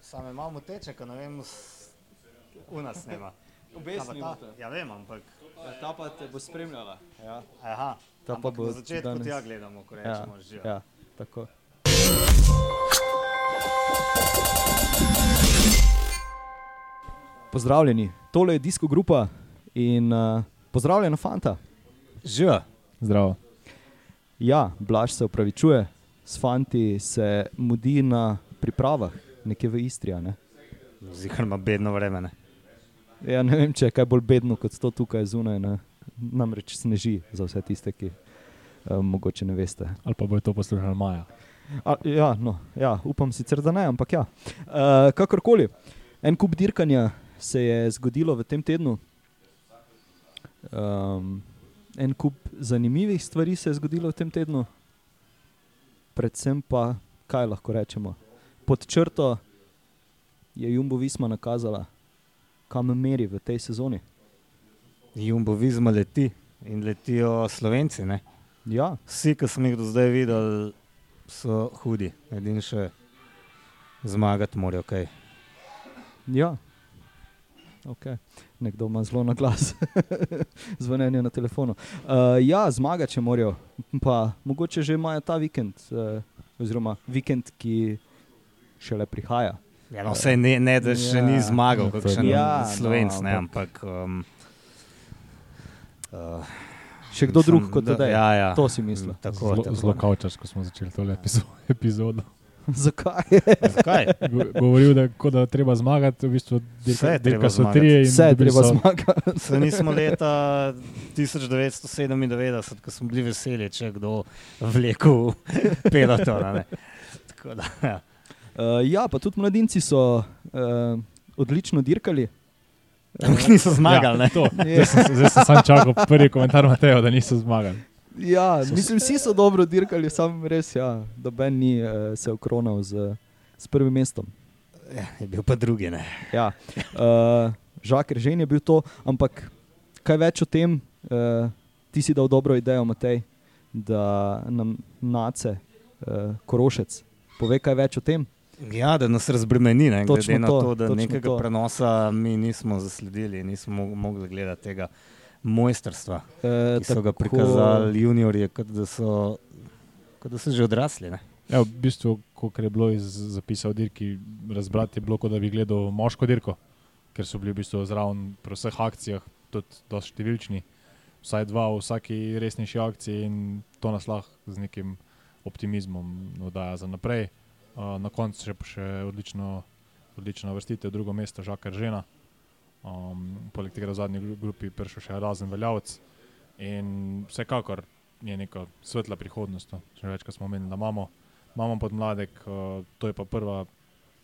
Same imamo teče, ko ne vem, v nas nema. Obesni ta, ja, vem, ampak. Ta pa te bo spremljala. Ja. Aha, Ta ampak pa bo na začetku danes- tja gledamo, ko Ja, rečemo že. ja, tako. Pozdravljeni, tole je Disko Grupa in uh, pozdravljena fanta. Živa. Zdravo. Ja, Blaž se upravičuje, s fanti se mudi na pripravah, nekje v Istri. a Ne? Zihar ima bedno vreme. Ne? Ja, ne vem, če je kaj bolj bedno kot to tukaj zunaj. Ne? Namreč sneži za vse tiste, ki uh, mogoče ne veste. Ali pa bo to poslušal Maja. A, ja, no, ja, upam sicer, da ne, ampak ja. Uh, kakorkoli, en kup dirkanja se je zgodilo v tem tednu. Um, en kup zanimivih stvari se je zgodilo v tem tednu, predvsem pa, kaj lahko rečemo. Pod črto je Jumbo Visma nakazala, kam meri v tej sezoni. Jumbo Vizma leti in letijo Slovenci. Ne? Ja, Vsi, ki sem jih do zdaj videl, so hudi. Edini še zmagati morajo. Okay. Ja. Okay. Nekdo ima zelo na glas, zvonjenje na telefonu. Uh, ja, zmaga, če morajo, pa mogoče že imajo ta vikend, uh, oziroma vikend, ki šele prihaja. Ja, no, vse ne, ne, da še Ja. ni zmagal, kot to je še Ja, ja, no, Slovenc, no, ne, ampak-. Um, uh, Še kdo mislim, drug kot da- tedaj. Ja, ja. To si mislil. Tako, Zelo, zelo kavčarsko smo začeli epizo- epizodo. Zakaj? Zakaj? Go- Govoril, da, ko da treba zmagati, v bistvu Vse je dirka, treba dirka so zmagati. tri in Vse je treba so- zmagati. Se nismo leta 1997, ko smo bili veseli, če je kdo vlekel pelotona. da, ja. Uh, ja, pa tudi mladinci so uh, odlično dirkali. Ampak niso zmagali. Ja, ne. to. Zdaj sem, zdaj sem sam čakal prvi komentar Mateja, da niso zmagali. Ja, mislim, vsi so dobro dirkali, sam res, ja, da Ben ni uh, se okronal z, s prvim mestom. Ja, je bil pa drugi. Ne. Ja. Uh, Žaker že je bil to, ampak kaj več o tem, uh, ti si dal dobro idejo, Matej, da nam nace, uh, korošec, pove kaj več o tem. Ja, da nas razbremeni, ne, glede na to, to, da nekega to. prenosa mi nismo zasledili, nismo mo- mogli gledati tega mojstrstva, Uh, ki so ga prikazali juniorji, kot da so, kot da so že odrasli. Ne. Ja, v bistvu, kot je bilo iz zapisa o dirki, razbrati je bilo, kot da bi gledal moško dirko, ker so bili v bistvu zraven pri vseh akcijah, tudi dosti številčni. Vsaj dva v vsaki resnejši akciji in to nas lahko z nekim optimizmom nadaja za naprej. Uh, na koncu še, še odlično, odlično vrstitev, drugo mesto, Žakar Žena. Um, poleg tega v zadnji gru- grupi prišel še razen veljavc. In vsekakor je neka svetla prihodnost. No. Že večkrat smo omenili, da imamo, imamo podmladek, uh, to je pa prva,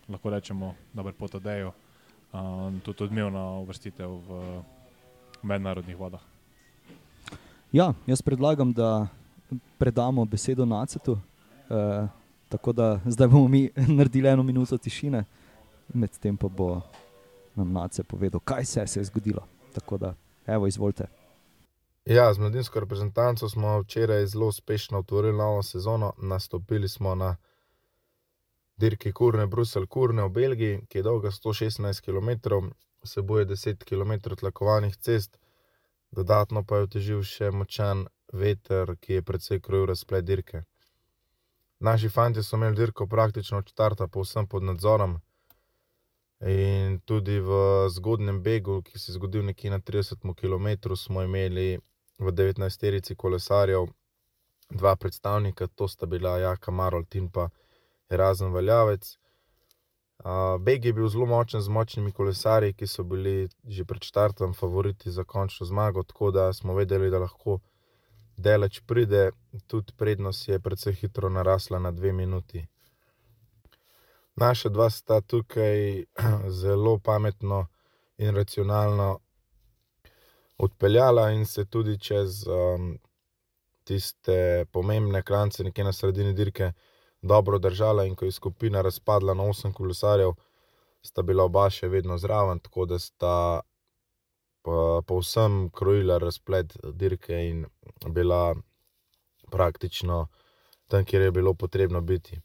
lahko rečemo, dober pot odejo, uh, tudi odmevna uvrstitev v mednarodnih vodah. Ja, jaz predlagam, da predamo besedo Nacetu. Uh, tako da zdaj bomo mi naredili eno minuto tišine, medtem pa bo nam Nace povedal, kaj se, se je zgodilo. Tako da, evo, izvolite. Ja, z mladinsko reprezentanco smo včeraj zelo uspešno otvorili novo sezono. Nastopili smo na dirki Kurne, Bruselj, Kurne v Belgiji, ki je dolga 116 km, vsebuje 10 km tlakovanih cest, dodatno pa je otežil še močan veter, ki je precej krojil razplet dirke. Naši fanti so imeli dirko praktično od štarta povsem pod nadzorom. In tudi v zgodnem begu, ki se je zgodil nekje na 30 km, smo imeli v 19-terici kolesarjev dva predstavnika, to sta bila Jaka Marolt in pa Erazen Valjavec. Uh, Beg je bil zelo močen z močnimi kolesarji, ki so bili že pred štartom favoriti za končno zmago, tako da smo vedeli, da lahko delač pride, tudi prednost je precej hitro narasla na dve minuti. Naša dva sta tukaj zelo pametno in racionalno odpeljala in se tudi čez um, tiste pomembne klance, nekje na sredini dirke, dobro držala. In ko je skupina razpadla na osem kolesarjev, sta bila oba še vedno zraven, tako da sta povsem krojila razplet dirke in bila praktično tam, kjer je bilo potrebno biti.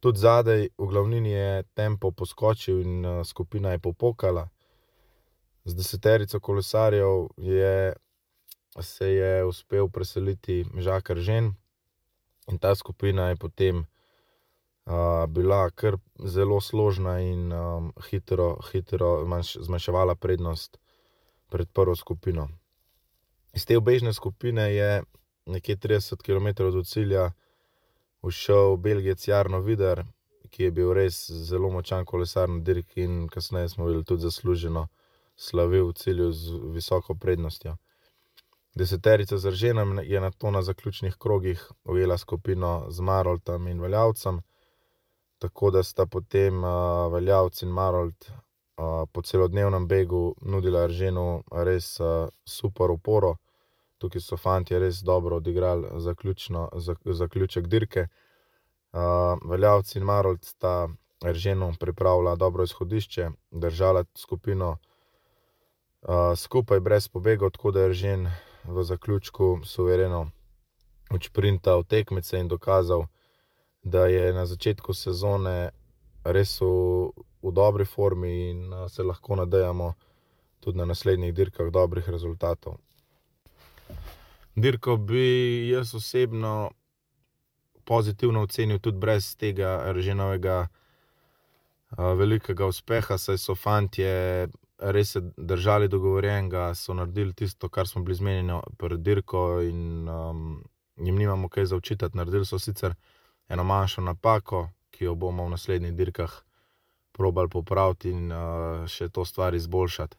Tudi zadaj, v glavnini je tempo poskočil in uh, skupina je popokala. Z deseterico kolesarjev je, se je uspel preseliti Žakar Žen in ta skupina je potem uh, bila kar zelo složna in um, hitro, hitro manjš, zmanjševala prednost pred prvo skupino. Iz te obežne skupine je nekje 30 km do cilja ušel Belgijec Jarno Vidar, ki je bil res zelo močan kolesar na dirki in kasneje smo videli tudi zasluženo slavil v cilju z visoko prednostjo. Deseterica z Rženem je na to na zaključnih krogih ujela skupino z Maroltom in Veljavcem, tako da sta potem uh, Veljavc in Marolt uh, po celodnevnem begu nudila Rženu res uh, super uporo. Tukaj so fanti res dobro odigrali zaključno, zak, zaključek dirke. Uh, Veljavci in Marolt sta Rženu pripravila dobro izhodišče, držala skupino uh, skupaj brez pobegov, tako da je Ržen v zaključku suvereno učprintal tekmice in dokazal, da je na začetku sezone res v, v dobri formi in uh, se lahko nadejamo tudi na naslednjih dirkah dobrih rezultatov. Dirko bi jaz osebno pozitivno ocenil tudi brez tega reženovega uh, velikega uspeha, saj so fanti res se držali dogovorjenega, so naredili tisto, kar smo bili zmenjeni pred dirko in um, jim nimamo kaj za učitati. Naredili so sicer eno manjšo napako, ki jo bomo v naslednjih dirkah probali popraviti in uh, še to stvar izboljšati.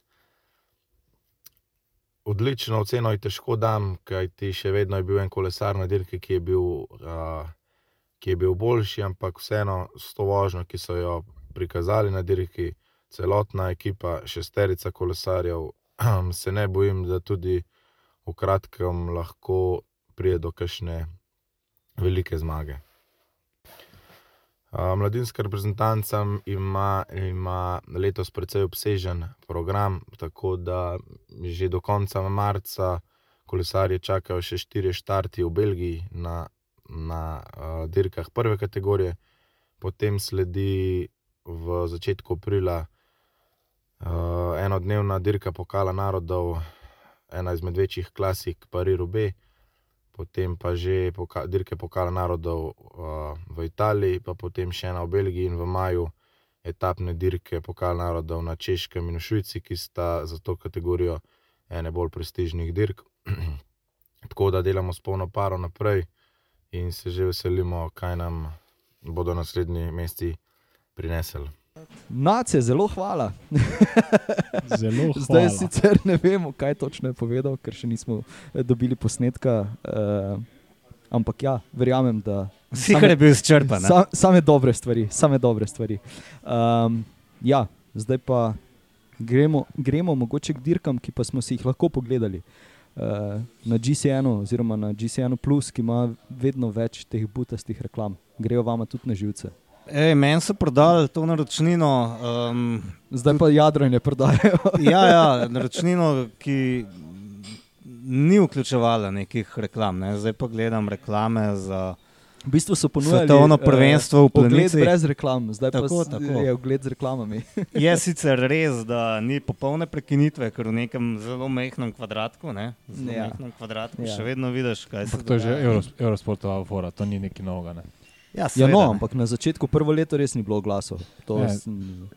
Odlično oceno je težko dam, kaj ti še vedno je bil en kolesar na dirki, ki je bil, uh, ki je bil boljši, ampak vseeno s to vožnjo, ki so jo prikazali na dirki, celotna ekipa, šesterica kolesarjev, se ne bojim, da tudi v kratkem lahko pride do kakšne velike zmage. Mladinska reprezentanca ima, ima letos precej obsežen program, tako da že do konca marca kolesarje čakajo še štiri štarti v Belgiji na, na uh, dirkah prve kategorije, potem sledi v začetku aprila uh, enodnevna dirka pokala narodov, ena izmed večjih klasik, Paris-Roubaix potem pa že poka dirke pokala narodov uh, v Italiji, pa potem še ena v Belgiji in v maju etapne dirke pokala narodov na Češkem in v Švici, ki sta za to kategorijo ene bolj prestižnih dirk. Tako da delamo s polno paro naprej in se že veselimo, kaj nam bodo naslednji meseci prinesli. Nace, zelo hvala. Zelo hvala. Zdaj sicer ne vemo, kaj točno je povedal, ker še nismo eh, dobili posnetka. Uh, ampak ja, verjamem, da. Vsi, kar je bil izčrpan. Sa, same dobre stvari, same dobre stvari. Um, ja, zdaj pa gremo, gremo mogoče k dirkam, ki pa smo si jih lahko pogledali. Uh, na GCN, oziroma na GCN, ki ima vedno več teh butastih reklam, grejo vama tudi na živce. Ej, meni so prodali to naročnino. Um, Zdaj pa jadranje prodajajo. ja, ja, naročnino, ki ni vključevala nekih reklam. Ne. Zdaj pa gledam reklame za. V bistvu so ponudili svetovno prvenstvo v Planici. Planici. brez reklam, zdaj Tako, pa s- tako. je ogled z reklamami. Je sicer res, da ni popolne prekinitve, ker v nekem zelo majhnem kvadratku, ne, zelo Ja. majhnem kvadratku Ja. še vedno vidiš, kaj se Ampak to je že dogaja. Euro, Eurosportova fora, to ni nekaj novega. Ne? Ja, Ja, no, ampak na začetku prvo leto res ni bilo glasov. To Ja. sem-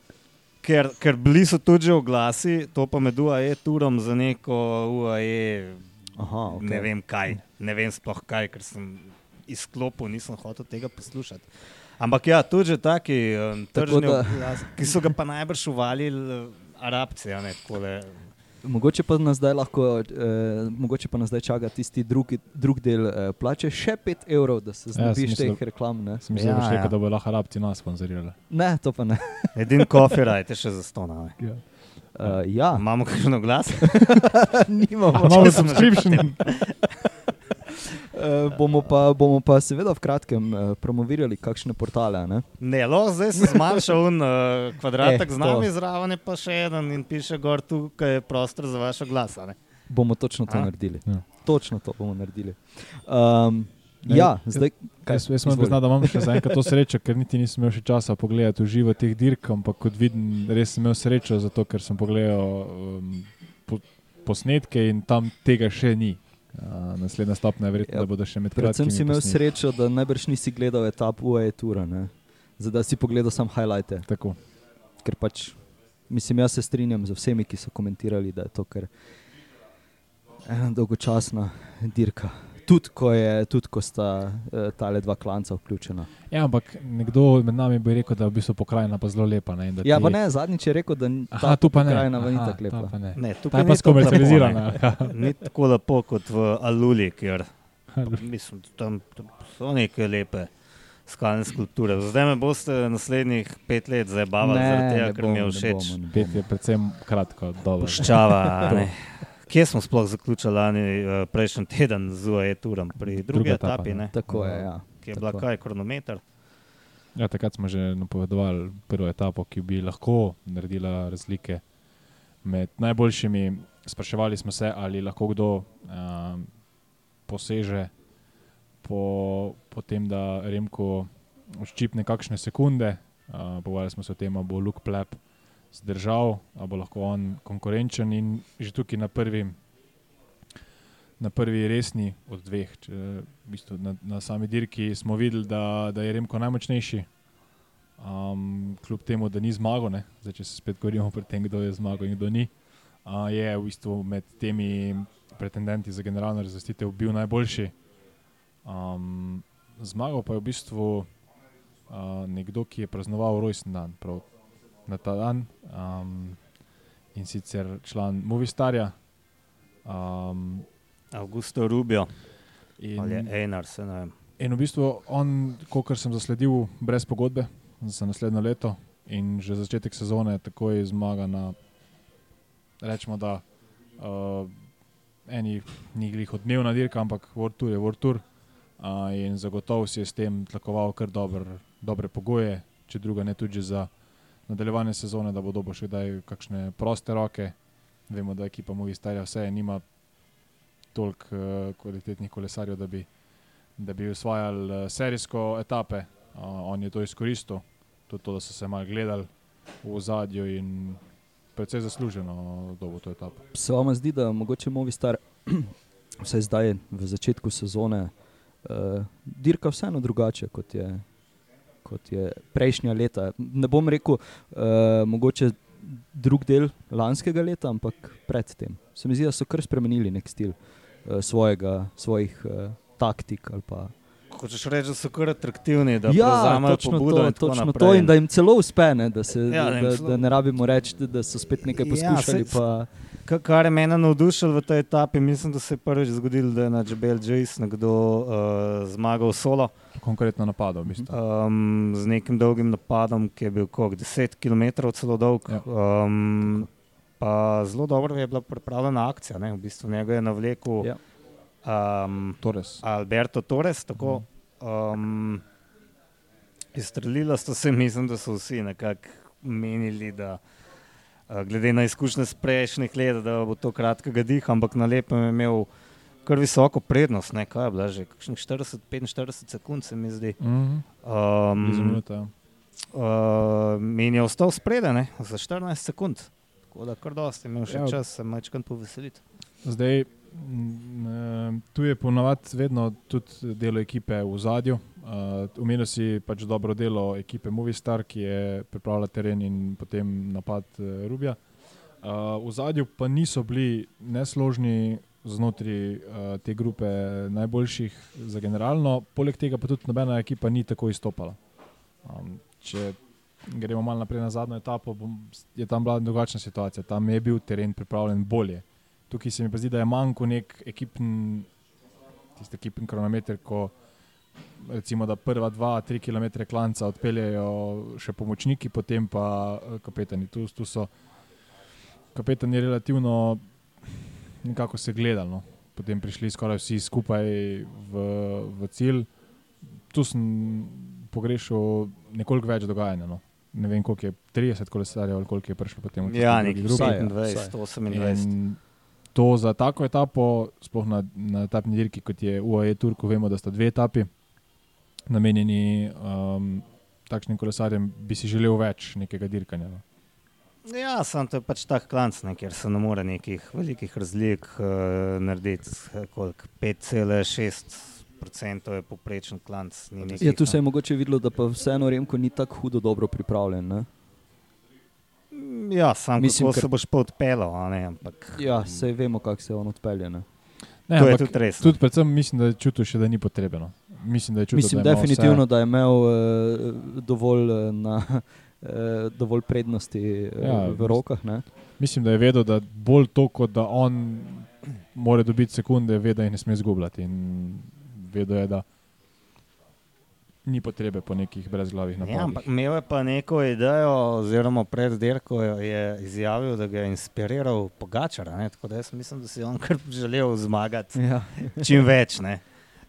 Ker, ker bili so tudi že oglasi, to pa med UAE turom za neko UAE, Aha, okay. ne vem kaj, ne vem sploh kaj, ker sem izklopil, nisem hotel tega poslušati. Ampak ja, tudi že taki um, Tako tržni da- oglasi, ki so ga pa najbrž uvalili uh, Arabci, a ne takole. Mogoče pa nas zdaj lahko, eh, mogoče pa nas zdaj čaka tisti drugi, drug del eh, plače, še 5 evrov, da se Ja, znebiš sem teh reklam. Ne, Sem mislil, Ja, da, ja. da bo lahko arabci nas sponzorirali. ne to pa ne. Edin copyright je še za sto na. Ja. Uh, ja, Imamo kakšno glas? nimamo. Imamo subscription. Uh, bomo, pa, bomo pa seveda v kratkem uh, promovirali kakšne portale. a Ne? Ne, lahko zdaj se zmanjša un uh, kvadratek Eh, z nami, zraven je pa še en in piše gor tukaj je prostor za vašo glas. a ne. Bomo točno to A? naredili. Ja. Točno to bomo naredili. Um, Ne, Ja, zdaj kaj, Jaz, jaz moram priznati, da imam še zaenkrat to srečo, ker niti nisem imel še časa pogledati v živo teh dirk, ampak kot vidim, res sem imel srečo, zato ker sem pogledal um, po, posnetke in tam tega še ni. Uh, naslednja stopnja je verjetno, Ja, da bodo še med Predvsem kratkimi si imel posnetki. srečo, da najbrž nisi gledal etap UAE tura, ne? Zdaj si pogledal samo highlighte. Tako. Ker pač, mislim, jaz se strinjam z vsemi, ki so komentirali, da je to kar ena dolgočasna dirka. Tudi ko, je, tudi ko sta uh, tale dva klanca vključena. Ja, ampak nekdo med nami bi rekel, da je v bistvu pokrajina pa zelo lepa. Ne, da Ja, ti- pa ne, zadnjič je rekel, da n- Aha, ta tu pa ne. pokrajina pa ni Aha, tako ta lepa. pa ne. Ne, Ta tukaj je ni pa skomercializirana. ne. Ni tako lepo kot v Aluli, kjer mislim, tam, tam so neke lepe skalne skulpture. Zdaj me boste naslednjih pet let zabavali, tega, ker mi je bomo, ne všeč bomo, ne Pet bomo. je predvsem kratko, dobro. puščava. a ne. Kje smo sploh zaključili lani, eh, prejšnji teden z UAE turom, pri drugi Druga etapa, etapi, ne. ne, Tako je, ja. ki je bila tako. kaj, kronometer. Ja, takrat smo že napovedovali prvo etapo, ki bi lahko naredila razlike med najboljšimi. Spraševali smo se, ali lahko kdo um, poseže po, po tem, da Remko ščipne kakšne sekunde. Uh, Pogovarjali smo se o tem, ali bo Luke Plep zdržal, ali bo lahko on konkurenčen in že tukaj na prvi. Na prvi resni od dveh, če, v bistvu na, na sami dirki smo videli, da, da je Remko najmočnejši. Um, kljub temu, da ni zmagal, ne? Zdaj, če se spet govorimo o tem, kdo je zmagal in kdo ni, uh, je v bistvu med temi pretendenti za generalno razvrstitev bil najboljši. Um, zmagal pa je v bistvu uh, nekdo, ki je praznoval rojsten dan, prav na ta dan um, in sicer član Movistarja. Um, Augusto Rubio in, ali Einar, se ne vem. In v bistvu on, kot sem zasledil, brez pogodbe za naslednjo leto in že začetek sezone, takoj zmaga na, rečemo, da uh, eni ni glih odmevna dirka, ampak World Tour je World Tour. Uh, in zagotovo si je s tem tlakoval kar dober, dobre pogoje, če druga ne tudi za nadaljevanje sezone, da bo dobo še kdaj kakšne proste roke. Vemo, da ekipa Movistarja vse nima toliko uh, kvalitetnih kolesarjev, da bi bi usvajali uh, serijsko etape. Uh, on je to izkoristil, tudi to, da so se malo gledali v zadju in precej zasluženo dobo to etapo. Se vam zdi, da mogoče Movistar, vsaj zdaj v začetku sezone, uh, dirka vseeno drugače kot je, kot je prejšnja leta. Ne bom rekel, uh, mogoče drug del lanskega leta, ampak predtem. Se mi zdi, da so kar spremenili nek stil uh, svojega, svojih uh, taktik ali pa Hočeš reči, da so kar atraktivni, da ja, prevzamejo točno pobudo to, in točno naprej. to in da jim celo uspe, ne, da, se, Ja, ja, da da, da, ne rabimo reči, da so spet nekaj Ja, poskušali. saj- pa, Ka- Kar je mene navdušilo v tej etapi, mislim, da se je prvič zgodilo, da je na Džebel Džejs nekdo uh, zmagal solo Konkretno napadal, bistvu. um, z nekim dolgim napadom, ki je bil koliko, 10 km celo dolg. Ja. Um, pa zelo dobro je bila pripravljena akcija, ne? v bistvu njega je navlekel Ja. um, Torres. Alberto Torres. Tako, um, izstrelila sta se, mislim, da so vsi nekako menili, da uh, glede na izkušnje iz prejšnjih let, da bo to kratkega diha, ampak na lepem je imel kar visoko prednost. Ne? Kaj je bila že, kakšnih 40-45 sekund se mi zdi. Mhm. Blizu Um, ja. uh, in je ostal spredaj za 14 sekund. Tako da kar dosti imel še Ja. čas se majčkan poveseliti. Zdaj, eh, tu je ponavadi vedno tudi delo ekipe v zadju. Umenil si pač dobro delo ekipe Movistar, ki je pripravila teren in potem napad uh, Rubija. V zadju pa niso bili nesložni znotraj te grupe najboljših za generalno, poleg tega pa tudi nobena ekipa ni tako izstopala. Um, če gremo malo naprej na zadnjo etapo, je tam bila drugačna situacija. Tam je bil teren pripravljen bolje. Tukaj se mi pa zdi, da je manjko nek ekipen, tisti ekipen kronometer, ko recimo, da prva dva, tri km klanca odpeljejo še pomočniki, potem pa eh, kapetani. Tu, tu so kapetani relativno nekako se gledali, no. potem prišli skoraj vsi skupaj v, v cilj. Tu sem pogrešal nekoliko več dogajanja. No. Ne vem, koliko je 30 kolesarjev ali koliko je prišlo potem Ja, 25, vsaj. 28. To za tako etapo, sploh na, na etapni dirki, kot je UAE Turku, vemo, da sta dve etapi namenjeni um, takšnim kolesarjem, bi si želel več nekega dirkanja. No. Ja, sem to je pač tak klanc, ne, kjer se ne more nekih velikih razlik uh, narediti. eh, koliko, 5,6% je poprečen klanc. ni nekih, Ja, tu no. se je mogoče videlo, da pa vseeno Remko ni tako hudo dobro pripravljen. Ne? Ja, sam Mislim, ker- se boš pa odpeljal, a ne, ampak Ja, sej vemo, kako se on odpelje. Ne? Ne, to je ampak tudi res. Tudi predvsem mislim, da je čutil še, da ni potrebno. Mislim, da je čutil, Mislim, da je definitivno, Vse, da je imel uh, dovolj, uh, na, uh, dovolj prednosti uh, Ja, v rokah. Ne? mislim, da je vedel, da bolj to, kot da on mora dobiti sekunde, ve, da jih ne sme izgubljati. In vedel je, da ni potrebe po nekih brezglavih napadih. Ja, ampak imel je pa neko idejo, oziroma pred dirko je izjavil, da ga je inspiriral Pogačar. ne, Tako da jaz mislim, da si on kar želel zmagati Ja. čim več. ne.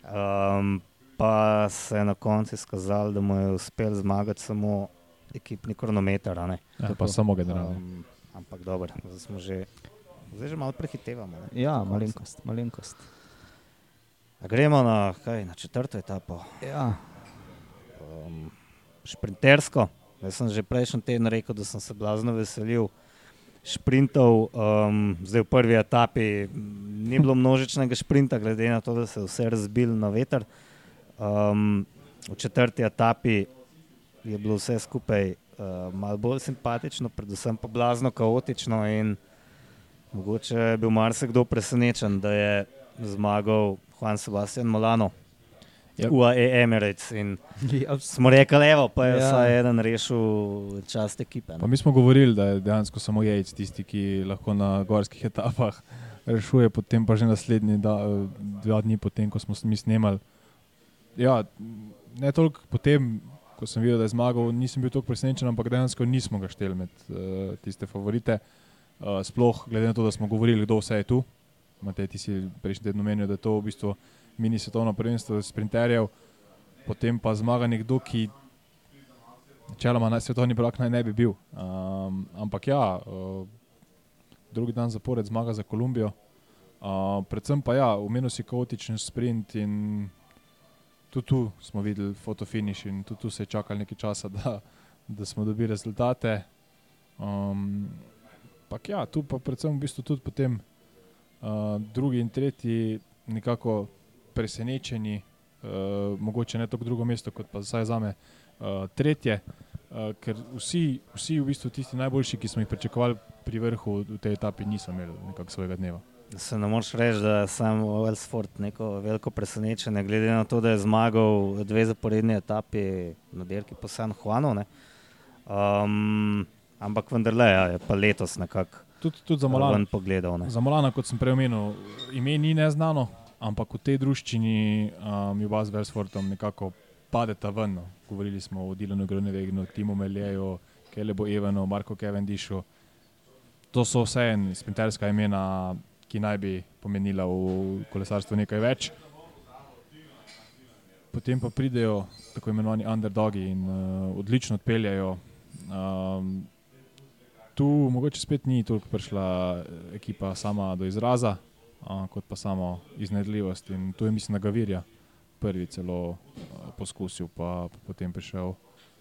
Um, pa se je na koncu izkazalo, da mu je uspel zmagati samo ekipni kronometer. ja, pa samo generalno. Um, ampak dobro, zdaj smo že, zdaj že malo prehitevamo. ne. ja, malenkost. malenkost. A gremo na, kaj, na četrto etapo. Ja. Um, šprintersko. Jaz sem že prejšnji teden rekel, da sem se blazno veselil šprintov. Um, zdaj v prvi etapi ni bilo množičnega šprinta, glede na to, da se je vse razbil na veter. Um, v četrti etapi je bilo vse skupaj uh, malo bolj simpatično, predvsem pa blazno kaotično. Mogoče je bil marsikdo presenečen, da je zmagal Juan Sebastian Molano. Ja. UAE Emirates in Ja, smo rekli, evo, pa je Ja. vsaj eden rešil čast ekipe. Pa no. mi smo govorili, da je dejansko samo jajc tisti, ki lahko na gorskih etapah rešuje, potem pa že naslednji da, dva dni, potem, ko smo mi snemali. Ja, ne toliko potem, ko sem videl, da je zmagal, nisem bil tako presenečen, ampak dejansko nismo ga šteli med uh, tiste favorite. Uh, sploh glede na to, da smo govorili, kdo vse je tu. Matej, ti si prejšnji teden omenil, da je to v bistvu mini svetovno prvenstvo sprinterjev, potem pa zmaga nekdo, ki Načeloma naj svetovni prvak naj ne bi bil. Um, ampak ja, uh, drugi dan zapored zmaga za Kolumbijo. Uh, predvsem pa ja, umenil si kaotičen sprint in tudi tu smo videli fotofiniš in tudi tu se je čakalo nekaj časa, da, da smo dobili rezultate. Um, Ampak ja, tu pa predvsem v bistvu tudi potem uh, drugi in tretji nekako presenečeni, uh, mogoče ne tako drugo mesto, kot pa zdaj za me uh, tretje, uh, ker vsi, vsi v bistvu tisti najboljši, ki smo jih pričakovali pri vrhu v tej etapi, niso imeli nekako svojega dneva. Se ne moreš reči, da je sam Wellsford neko veliko presenečenje, glede na to, da je zmagal dve zaporedni etapi na dirki po San Juanu. ne. Um, ampak vendarle ja, je pa letos nekako Tudi, tudi za Molana. pogledal. Ne. Za Molana, kot sem prej omenil, ime ni neznano, ampak v tej druščini um, Juba z Versfordom nekako padeta ven. No. Govorili smo o Dilanu Grunewegu, Timu Meljeju, Kelebo Evanu, Marko Cavendishu. To so vse en sprinterska imena, ki naj bi pomenila v kolesarstvu nekaj več. Potem pa pridejo tako imenovani underdogi in uh, odlično odpeljajo. Um, tu mogoče spet ni toliko prišla eh, ekipa sama do izraza, kot pa samo iznajdljivost. In tu je, mislim, na Gavirja prvi celo a, poskusil, pa, pa potem prišel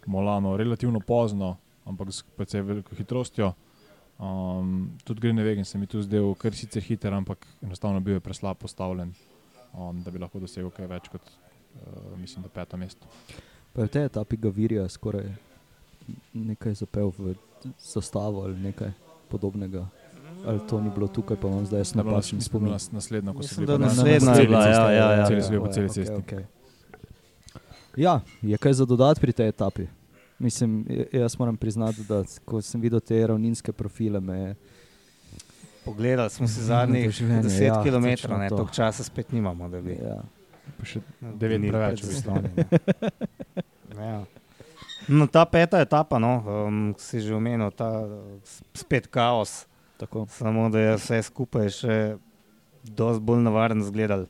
Molano relativno pozno, ampak s precej veliko hitrostjo. Um, tudi Greenwegen se mi tu zdel, ker sicer hiter, ampak enostavno bil je preslab postavljen, um, da bi lahko dosegel kaj več kot, uh, mislim, da peto mesto. Je v tej etapi Gavirija skoraj nekaj zapel v zastavo ali nekaj podobnega. Ali to ni bilo tukaj, pa imam zdaj jaz napačen spomin. nas- Naslednjo, ko Mislim, nas- naslednja na je bila, cesti, ja, ja, ja. celi so bili po celi Okej, cesti. okej. Ja, je kaj za dodati pri tej etapi? Mislim, jaz moram priznati, da ko sem videl te ravninske profile, me je Pogledali smo si zadnjih doživljanje, 10 ja, km, to. toliko časa spet nimamo, da bi ja. Pa še devet bili preveč, bistvu. zasloni, ne. Ja. No, ta peta etapa, no, um, si že omenil, ta spet kaos, Tako. samo da je vse skupaj še dosti bolj navaren zgledal.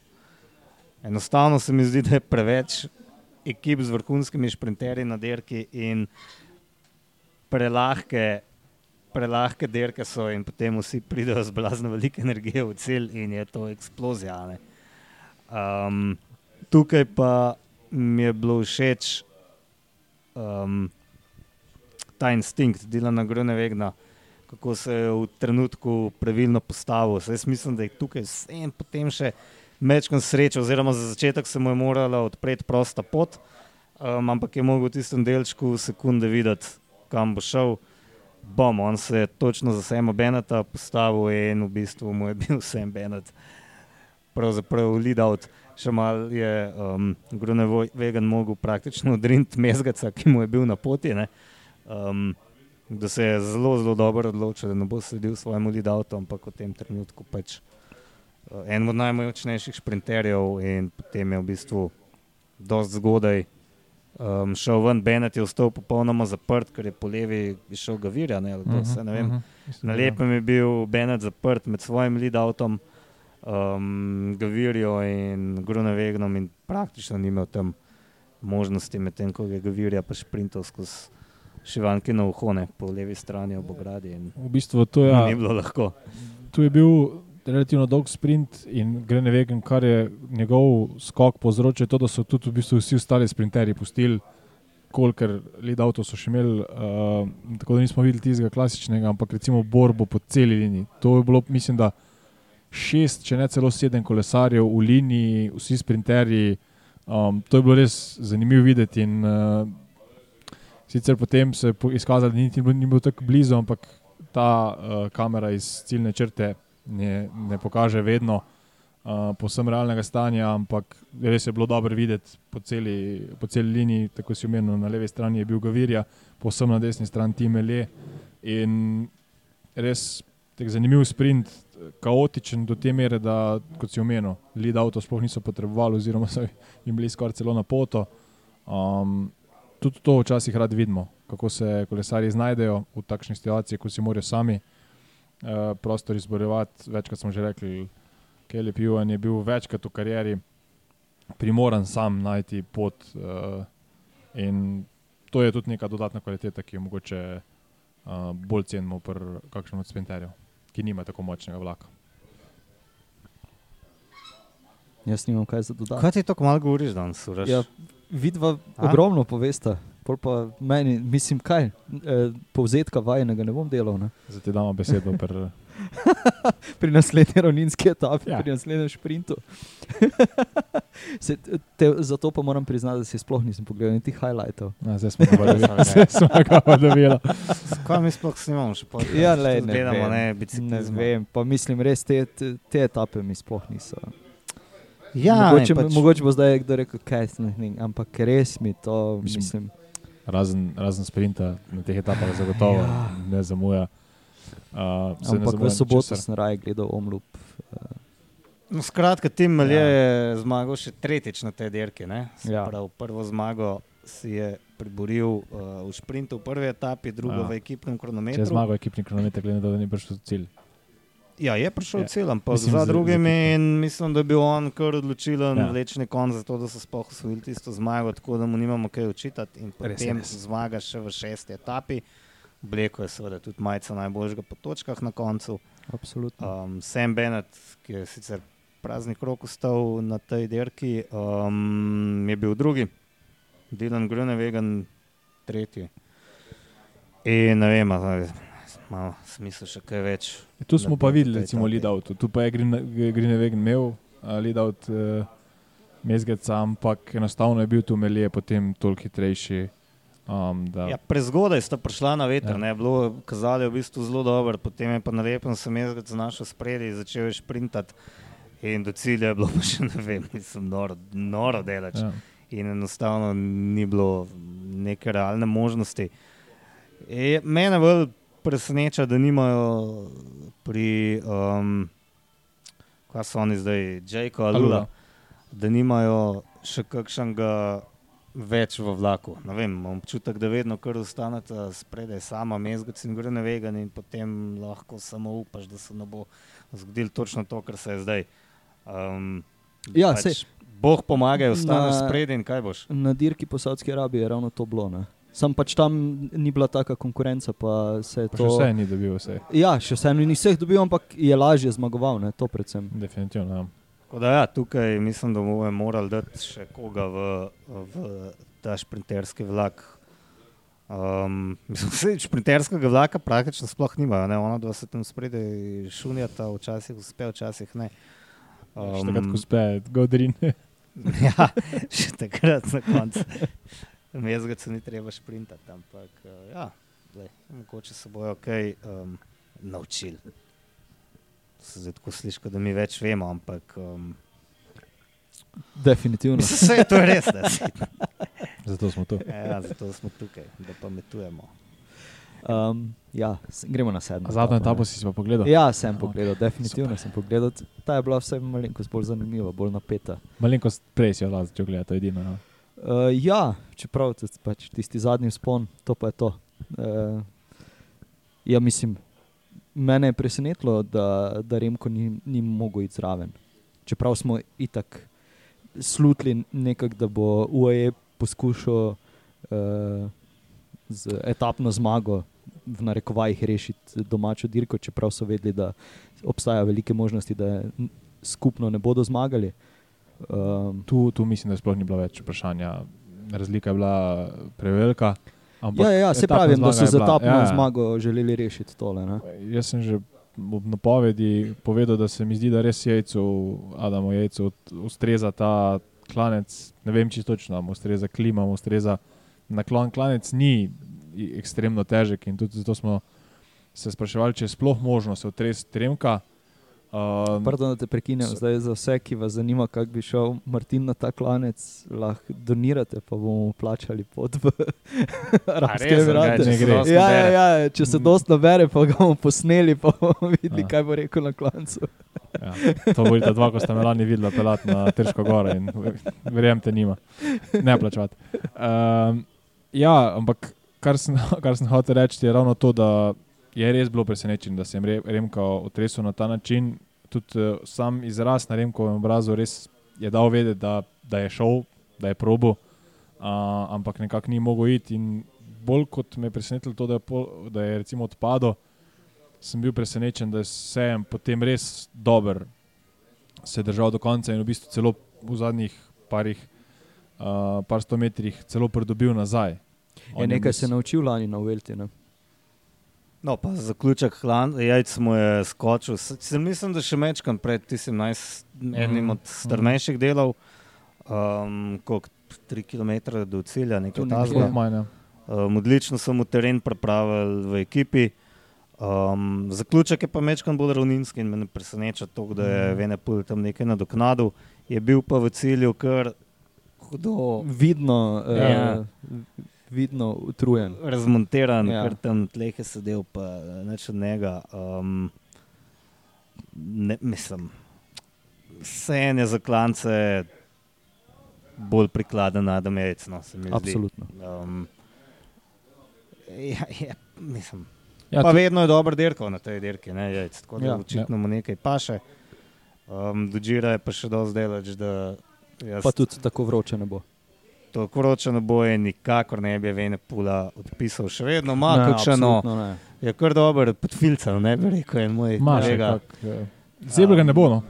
Enostavno se mi zdi, da je preveč ekip z vrhunskimi šprinterji na dirki in prelahke prelahke derke so in potem vsi pridejo z blazno veliko energije v cilj in je to eksplozija. ne. Um, tukaj pa mi je bilo všeč um, ta instinkt Dilana Grunewegna, kako se je v trenutku pravilno postavil. Saj Jaz mislim, da je tukaj vsem potem še mečkam srečo, oziroma za začetek se mu je morala odpreti prosta pot, um, ampak je mogel v tistem delčku sekunde videti, kam bo šel. Bom, on se je točno za Sema Beneta postavil in v bistvu mu je bil Sam Benet pravzaprav lead out. Še mal je um, Grunewegen mogel praktično odriniti mezgaca, ki mu je bil na poti. Um, da se je zelo, zelo dobro odločil, da ne bo sledil svojemu lead outu, ampak v tem trenutku pač uh, en od najmočnejših sprinterjev in potem je v bistvu dosti zgodaj um, šel ven, Benet je ostal popolnoma zaprt, ker je po levi išel Gavirja, ne, ali kdo se ne vem. Na lepem je bil Benet zaprt med svojim lead-outom, um, Gavirjo in Grunewegnom in praktično ni imel tam možnosti, medtem ko je Gavirja pa šprintal skozi šivanke na uhone po levi strani ob ogradi. In, V bistvu to je, ja. Ni bilo lahko. tu je bil relativno dolg sprint in Grene Vegen, kar je njegov skok povzročil, to, da so tudi v bistvu vsi ostali sprinterji pustili, kolikor lead avto so še imeli, uh, tako da nismo videli tistega klasičnega, ampak recimo borbo po celi liniji. To je bilo, mislim, da šest, če ne celo sedem kolesarjev v liniji, vsi sprinterji. Um, to je bilo res zanimivo videti. In, uh, sicer potem se je po- izkazalo, da ni bil- ni bil tako blizu, ampak ta uh, kamera iz ciljne črte ne, ne pokaže vedno uh, povsem realnega stanja, ampak res je bilo dobro videti po celi, po celi liniji, tako si omenil, na levi strani je bil Gavirja, povsem na desni strani Timele. In res tak zanimiv sprint, kaotičen do te mere, da, kot si omenil, lead avto sploh niso potrebovali, oziroma so jim bili skoraj celo na poto. Um, tudi to včasih rad vidimo, kako se kolesarji znajdejo v takšni situaciji, ko si morajo sami uh, prostor izborjevati. Večkrat smo že rekli, Kelly Pivan je bil večkrat v karieri primoran sam najti pot. Uh, in to je tudi neka dodatna kvaliteta, ki jo mogoče uh, bolj cenimo pri kakšnem od sprinterjev, ki nima tako močnega vlaka. Jaz nimam kaj za dodati. Kaj ti tako malo govoriš danes? Uraš? Ja, vidva A? ogromno povesta. Pol pa meni, mislim, kaj, e, povzetka vajenega ne bom delal. Ne? Zdaj ti damo besedo. Pri, Pri naslednji ravninski etapi, Ja. ja. pri naslednjem šprintu. Se, te, zato pa moram priznati, da si sploh nisem pogledal niti highlightov. a, zdaj smo ga dobili. Zdaj smo ga dobili. Kaj mi sploh snimamo še podcast? Ja, Tudi ne gledamo, vem. ne, Ne biciklizma. vem, pa mislim, res te, te, te etape mi sploh niso. Ja, mogoče, ne, pač, mogoče bo zdaj kdo rekel, kaj je ne, ampak res mi to, Mislim, mislim, Razen, razen sprinta na teh etapah, zagotovo Ja. ne zamuja. Uh, ne ampak zamuja v soboto ničesar. sem raje gledal omlup. No, skratka, Tim Malje Ja. je zmagal še tretjič na tej dirki. ne. Se Ja. Prav, prvo zmago si je priboril uh, v sprintu v prvi etapi, drugo Ja. v ekipnem Če je kronometru. zmagal ekipni kronometer, glede na to, da ni prišel v cilj. Ja, je prišel Ja. cel, ampak Mislim, za za- drugim za in mislim, da je bil on kar odločilen Ja. vlečni konc za to, da so sploh osvojili tisto zmago, tako da mu nimamo kaj očitati. In Res potem res. zmaga še v šesti etapi. Bleko je seveda tudi majica najboljšega po točkah na koncu. Absolutno. Um, Sam Bennett, ki je sicer praznik rok ostal na tej dirki, um, je bil drugi, Dylan Grunewegen tretji. In ne vem, ali ima smisel še kaj več. Tu smo pa videli, recimo, etapi. lead out. Tu pa je Greenwegen imel uh, lead out uh, Mezgeca, ampak enostavno je bil tu Melije potem toliko hitrejši. Um, da, Ja, prezgodaj sta prišla na veter, Ja. ne, bilo kazalo je v bistvu zelo dobro, potem je pa na lepem sem jaz znašel spredi, začel je šprintati in do cilja je bilo pa še ne vem, nisem noro, noro delač. ja. in enostavno ni bilo neke realne možnosti. E, mene bolj preseneča, da nimajo pri, um, kaj so oni zdaj, Jake ali Lula, da nimajo še kakšnega več v vlaku. Ne vem, imam občutek, da vedno kar ostaneta spredaj, sama mezgac in gre vegan in potem lahko samo upaš, da se ne bo zgodilo točno to, kar se je zdaj. Um, Ja, pač sej. Bog pomaga, ostaneš spredaj in kaj boš. Na dirki po Saudski Arabiji je ravno to bilo. Ne? Sam pač tam ni bila taka konkurenca, pa se Pa to. še vse ni dobil vse. Ja, še vseeno ni vseh dobil, ampak je lažje zmagoval, ne, to predvsem. Definitivno. Ja. Tako da, ja, tukaj mislim, da bomo morali dati še koga v, v ta šprinterski vlak. Um, mislim, da šprinterskega vlaka praktično sploh nimajo, ne? ona dva se tam spredaj šunjata, včasih uspe, včasih ne. Um, še takrat, ko uspe, Godrin. ja, še takrat na koncu. Se ni treba šprintati, ampak uh, ja, glej, mogoče se bojo kaj um, naučili. Se zdaj tako sliši, da mi več vemo, ampak um, Definitivno. vse to je res. Ne, saj. Zato smo tu. ja, zato smo tukaj, da pametujemo. Um, ja, gremo na sedmo. Zadnjo etapo, si si pa pogledal. Ja, sem pogledal, definitivno super. sem pogledal. Ta je bila vse malenkost bolj zanimiva, bolj napeta. Malenkost prej si jo lahko začel gledati, to je edino. No. Uh, ja, čeprav tudi pač tisti zadnji spon, to pa je to. Uh, ja, mislim, mene je presenetilo, da, da Remko ni, ni mogel iti zraven. Čeprav smo itak slutili nekako, da bo UAE poskušal uh, z etapno zmago v narekovajih rešiti domačo dirko, čeprav so vedeli, da obstaja velike možnosti, da skupno ne bodo zmagali. Um, Tu, tu mislim, da sploh ni bilo več vprašanja. Razlika je bila prevelika. Ja, ja, ja se pravi, da so je z bila- etapno ja, ja, zmago želeli rešiti tole. Ne? Jaz sem že ob napovedi povedal, da se mi zdi, da res jajcu, Adamu jajcu ustreza ta klanec. Ne vem čisto točno, mu ustreza klima, mu ustreza naklon. Klanec ni ekstremno težek in tudi zato smo se spraševali, če je sploh možno se otresti tremka. Um, Pardon, da te prekinem, so- zdaj za vse, ki vas zanima, kako bi šel Martin na ta klanec, lahko donirate, pa bomo plačali pot v Arabske Emirate. Ja, ja, bere. ja, če se dosta nabere, pa ga bomo posneli, pa bomo videli, Ja. kaj bo rekel na klancu. Ja, to bo ta dva, ko sta me lani videla pelati na Trško goro in verjemite, nima. Ne plačati. Um, ja, ampak kar sem, kar sem hotel reči, je ravno to, da je res bilo presenečen, da se je Re- Remko otresel na ta način. Tudi uh, sam izraz na Remkovem obrazu res je dal vedeti, da, da je šel, da je probo, uh, ampak nekako ni mogel iti. In bolj kot me je presenetilo to, da je, pol, da je recimo odpadel, sem bil presenečen, da je vseeno potem res dober se je držal do konca in v bistvu celo v zadnjih parih, uh, par sto metrih celo pridobil nazaj. On Je nekaj bistvu- se naučil lani na Velti. Ne? No, pa za zaključek hlan, jajc mu je skočil. S- Se mislim, da še mečkam pred tistim najs, enim Mhm, od starejših delov, um, koliko 3 km do cilja, nekaj takega. Um, odlično so mu teren pripravili v ekipi. Um, zaključek je pa mečkan bolj ravninski in me ne preseneča to, da je Mhm. Venepul tam nekaj nadoknadil. Je bil pa v cilju kar hudo Vidno, Ja. uh, vidno utrujen. razmontiran, Ja. ja. ker tam tleh je sedel, pa neč od njega. Um, ne, mislim, vse je za klance bolj prikladen Adam Jejc, no. Absolutno. Um, ja, je, mislim, Ja, ja, pa vedno je dober dirkal na tej dirki, ne jajc, tako da Ja. ja, očitno mu nekaj paše. Um, Dodžira je pa še dosti delač, da jaz Pa tudi tako vroče ne bo. Tako vroče ne bo in nikakor ne bi Venepula odpisal. Še vedno ima kakšno, absolutno ne. je kar dober podfilcer, ne bi rekel, en moj kolega. kak, eh, Zebra ga ne bo, no.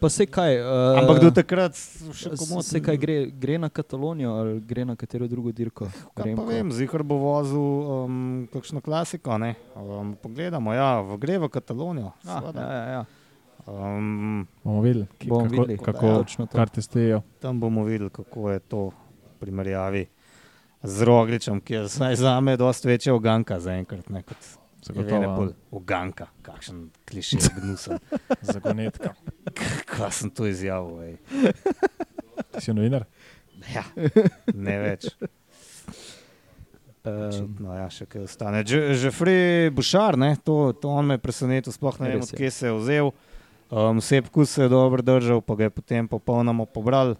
Pa se kaj. Uh, Ampak do takrat še komot. Se kaj gre, gre na Katalonijo ali gre na katero drugo dirko? Kaj pa Remko? vem, zihar bo vozil um, kakšno klasiko. ne. Um, pogledamo, ja, v, gre v Katalonijo. Ah, seveda. ja, ja, ja. Um, Bomo videli, Bomo kako, videli. kako Ja, točno to. karte stejo. tam bomo videli, kako je to primerjavi z Rogličem, ki je za me dosti večja oganka zaenkrat, ne kot Zagotovo. Venepul. Oganka, kakšen klišej gnusen. Zagonetka. Kaj sem to izjavil? ej. Ti si novinar? Ja, ne več. Um, Očitno, ja, še kaj ostane. Že- Žefri Bušar, ne, to, to on me je presenetil, sploh ne vem, je. odkje se je vzel. Um, Sepku se je dobro držal, pa ga je potem popolnoma pobral.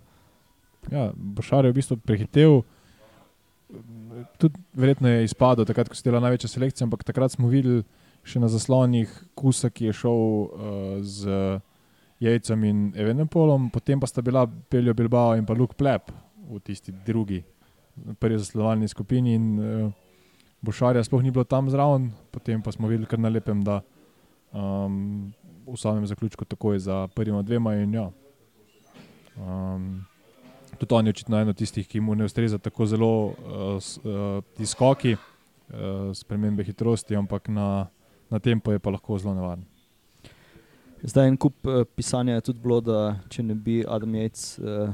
Ja, Bošar je v bistvu prehitev. Tudi verjetno je izpadel, takrat, ko se dela največja selekcija, ampak takrat smo videli še na zaslonih Kusa, ki je šel uh, z Jejcem in Evenepolom, potem pa sta bila Peljo Bilbao in pa Luke Plep v tisti drugi prvi zasledovalni skupini in uh, Bošarja sploh ni bilo tam zraven, potem pa smo videli kar na lepem, da um, v samem zaključku takoj za prvima dvema in ja. Um, tudi on je očitno eno tistih, ki mu ne ustreza tako zelo uh, uh, ti skoki, uh, spremembe hitrosti, ampak na, na tempo je pa lahko zelo nevaren. Zdaj en kup uh, pisanja je tudi bilo, da če ne bi Adam Jejc uh,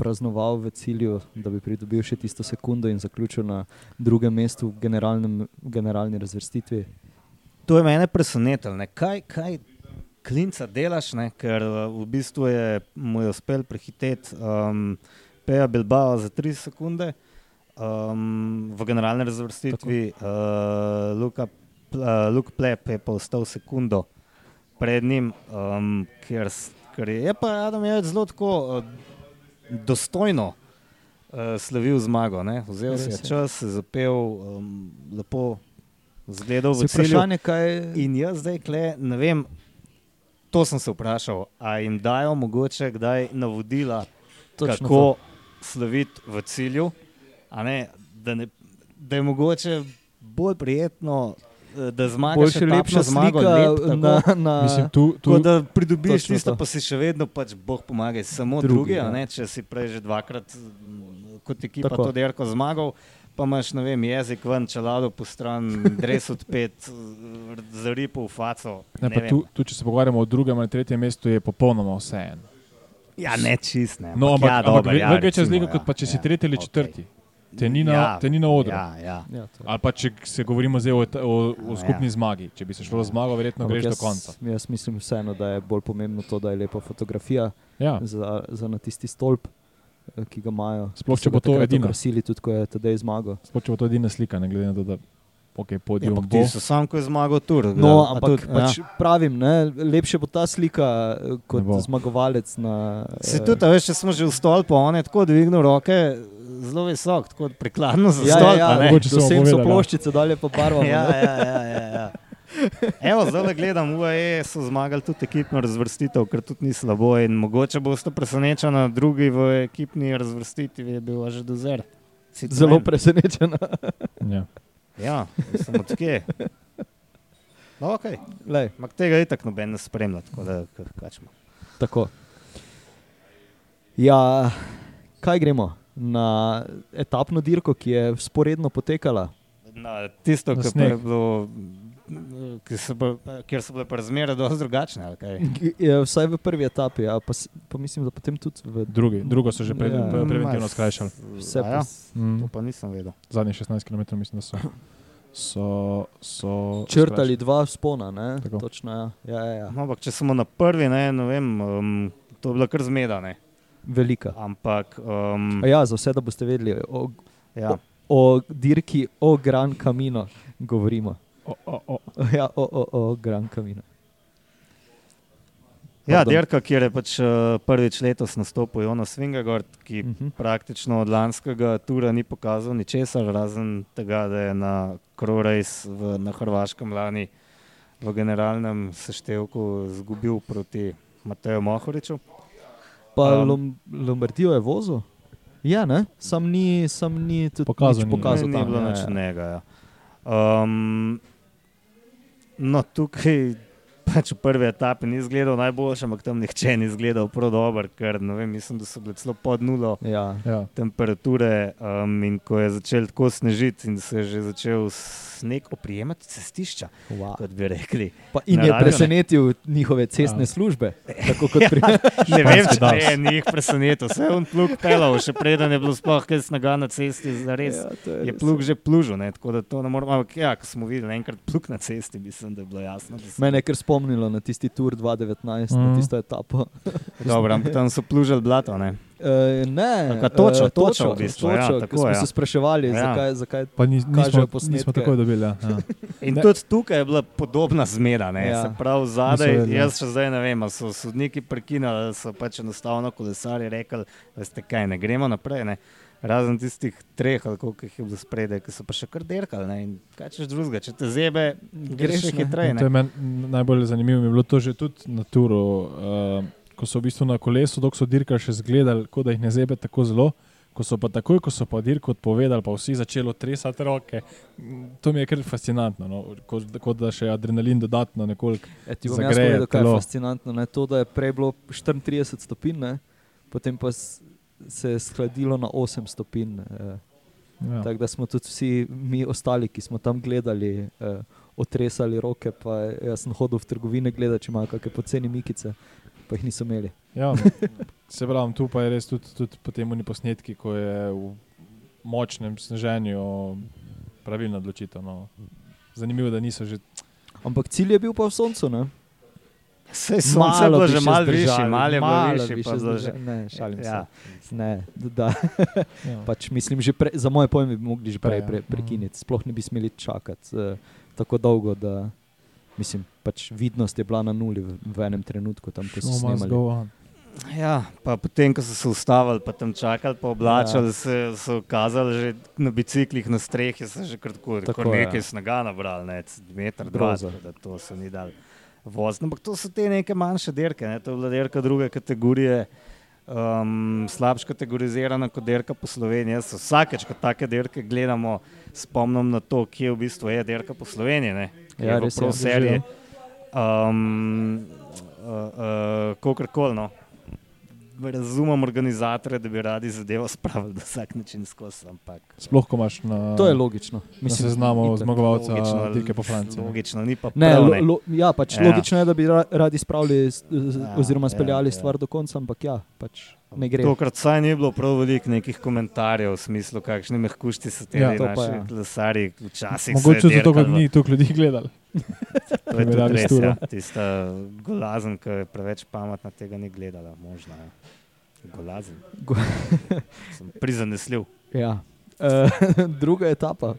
praznoval v cilju, da bi pridobil še tisto sekundo in zaključil na drugem mestu v generalnem, generalni razvrstitvi. To je mene presenetilo. ne. Kaj, kaj klinca delaš, ne? ker uh, v bistvu je mu je uspel prehiteti um, Peja Bilbao za 3 sekunde. Um, v generalni razvrstitvi uh, Luka, uh, Luke Plep je pa ostal sekundo pred njim, um, ker, ker je, je pa Adam je zelo tako uh, dostojno uh, slavil zmago. Ne? Vzel si je je. čas, zapel, um, lepo zgledal v cilju. vprašanje, kaj In jaz zdaj, kle, ne vem, to sem se vprašal, ali jim dajo mogoče kdaj navodila, točno kako sloviti v cilju, a ne, da, ne, da je mogoče bolj prijetno, eh, da zmagaš etapno lepša zmago, lep, tako, na, na Mislim, tu, tu, Tako da pridobiš tisto, to. pa si še vedno, pač Bog pomaga, samo Drugi, drugi, ja. ja. če si prej že dvakrat mm, kot ekipa Tako. to derko zmagal. Pa imaš, ne vem, jezik ven, čelado po stran, dres odpet, zaripal v faco. ne, ne tu, tu, če se pogovarjamo o drugem ali tretjem mestu, je popolnoma vseeno. Ja, ne čist, ne. No, ampak, ja, ampak dobro, ve- ja, večja recimo, zlika, ja, kot pa če si ja, tretji ali četrti. Te ni na, Ja, te ni na odru. Ja, ja. Ja, to. Ali pa če se govorimo zdaj o, o, o Ja. skupni zmagi. Če bi se šlo za zmago, verjetno Ampak greš do jaz, konca. jaz mislim vseeno, da je bolj pomembno to, da je lepa fotografija Ja. za, za na tisti stolp, ki ga imajo. Sploh, če bo to edina. Okrasili tudi, ko je tedaj zmagal. Sploh če bo to edina slika, ne glede na to, da okay, Ja, podium ampak bo. ti so sam, ko je zmagal tur. No, ampak tudi, pač ja. pravim, ne, lepše bo ta slika eh, kot zmagovalec na. Se eh, tudi, a veš, če smo že v stolpu, on je tako dvignil roke, zelo visok, tako prikladno za Ja, stolp. ja, ja, Mogoče so do sem ja. ploščice, dalje pa barvamo. ja, ja, ja, ja, ja. Evo, zdaj gledam, UAE so zmagali tudi ekipno razvrstitev, kar tudi ni slabo. In mogoče boste presenečeni, drugi v ekipni razvrstitvi je bil že dozer. Zelo presenečen. Ja. Ja, sem odkje. No, okay. Mak tega je tako noben ne spremlja, tako da kačemo. tako. Ja, kaj gremo? Na etapno dirko, ki je sporedno potekala. Na tisto, kar je bilo, so bile, kjer so bile pa razmere dosti drugačne. ali kaj? Je, vsaj v prvi etapi, ja, pa, pa mislim, da potem tudi v Drugi, drugo so že pre, Ja. pre, preventivno skrajšali. vse. A Ja, Mm. to pa nisem vedel. Zadnjih 16 km mislim, da so, so, so Črtali dva spona, ne? Tako. Točno, ja. Ja, ja, ja. No, ampak če smo na prvi, ne, ne vem, um, to je bilo kar zmedane. Velika. Ampak um, A Ja, za vse, da boste vedeli, o, ja. o dirki o Gran Camino govorimo. O, o, o. Ja, o, o, o Gran Camino. ja, dirka, kjer je pač uh, prvič letos nastopil Jonas Vingegord, ki Uh -huh. praktično od lanskega tura ni pokazal ničesar, razen tega, da je na Krorejs na Hrvaškem lani v generalnem seštevku izgubil proti Mateju Mohoriču. Pa Um, Lombardijo je vozil? Ja, ne? Sam ni, sam ni tudi Pokazal nič ni. pokazal ni tam. bilo ja, nič ja. nega. Ja. Um, no, tukaj pač v prvi etapi ni izgledal najboljši, ampak tam nihče ni izgledal prav dobro, ker ne vem, mislim, da so bile celo pod nulo Ja. Ja. temperature. Um, in ko je začel tako snežiti in se je že začel sneg oprijemati cestišča, Wow. kot bi rekli. Pa in je Naravno, ne. presenetil njihove cestne Ja. službe. Tako kot pri Ne vem, če je njih presenetil, vse je on plug pelal, še preden je bilo sploh kaj snega na cesti, zares. Ja, to Je res. plug že plužil, ne? tako da to ne moremo. Ampak ja, ko smo videli enkrat plug na cesti, mislim, da je bilo jasno. Da so... Mene je kar spomnilo na tisti tur 2019, mm. Mhm. na tisto etapo. Dobro, ampak tam so plužili blato. Ne? E, ne, Taka toča, eh, toča v bistvu, ja, toča, tako, ko smo ja. se spraševali, Ja. zakaj, zakaj Pa ni, Kažejo nismo, posnetke. nismo takoj dobili. Ja. Ja. In Ne. tudi tukaj je bila podobna zmeda. Ne? Ja. Se pravi, zadaj, vedeli, ja. jaz še zdaj ne vem, so sodniki prekinili, ali so pač enostavno kolesari rekli, da ste kaj, ne gremo naprej. Ne? Razen tistih treh, ali koliko jih je bilo spredaj, ki so pa še kar derkali. ne. In Kaj češ drugega, če te zebe, greš še ne. hitreje. Najbolj zanimivo. Mi je bilo to že tudi na turu, uh, ko so v bistvu na kolesu, dok so dirkali še zgledali, kot da jih ne zebe tako zelo. Ko so pa takoj, ko so pa dirko odpovedali, pa vsi začeli tresati roke, to mi je kar fascinantno. No? Kot, kot da še adrenalin dodatno nekoliko. E, ti bom jaz povedal, kaj je fascinantno. Ne? To, da je prej bilo 34 stopinj, ne? potem pa se je skladilo na 8 stopinj. Eh, Ja. Tako da smo tudi vsi mi ostali, ki smo tam gledali, eh, otresali roke. Pa jaz sem hodil v trgovine gledati, če imajo kakšne poceni mikice, pa jih niso imeli. Ja, se pravi, tu pa je res tudi, tudi potem oni posnetki, ko je v močnem sneženju pravilna odločitev. No. Zanimivo, da niso že. Ampak cilj je bil pa v soncu. Ne? Sej sonce je bilo že malo višje, malo je bilo malo bilo že- zdržali. Ne, šalim Ja. se. Ne, da, Ja. pač mislim, že pre, za moje pojme bi mogli že prej ja. pre, prekiniti. Sploh ne bi smeli čakati uh, tako dolgo, da mislim, pač vidnost je bila na nuli v, v enem trenutku, tam ko so snemali. go on. Ja, pa potem, ko so se ustavili, pa tam čakali, pa oblačili, ja. se so kazali že na biciklih na strehi, so že kar tako, Tako, tako ja. nekaj snaga nabrali, ne, meter, dva, da to so ni dal voziti. Ampak to so te neke manjše dirke, ne, to je bila dirka druge kategorije. Um, slabš kategorizirana kot dirka po Sloveniji. Jaz vsakeč, ko take dirke gledamo, spomnim na to, kje v bistvu je dirka po Sloveniji. Ne, ki Ja, je res je, Pro drži, seriji. ja. Um, uh, uh, Kakorkoli. No. Razumem organizatorje, da bi radi zadevo spravili na vsak način skozi. Ampak Sploh, ko imaš na, To je logično. seznamu itak. zmagovalca logično, dirke po Franciji. ne. Logično, ni pa Ne, prav, lo, ne. lo, ja, pač Ja. ja. Logično je, da bi ra, radi spravili Ja, oziroma ja, speljali ja. stvar do konca, ampak ja, pač ne gre. Tokrat saj ni bilo prav veliko nekih komentarjev v smislu, kakšni mehkušti so ti Ja, naši ja. kolesarji. Včasih Mogoče zato, ker ni toliko ljudi gledali. To je tudi res, ja. Tista golazen, ki je preveč pametna, tega ni gledala. Možno, ja. Golazen. Go- Sem prizanesljiv. Ja. Uh, druga etapa.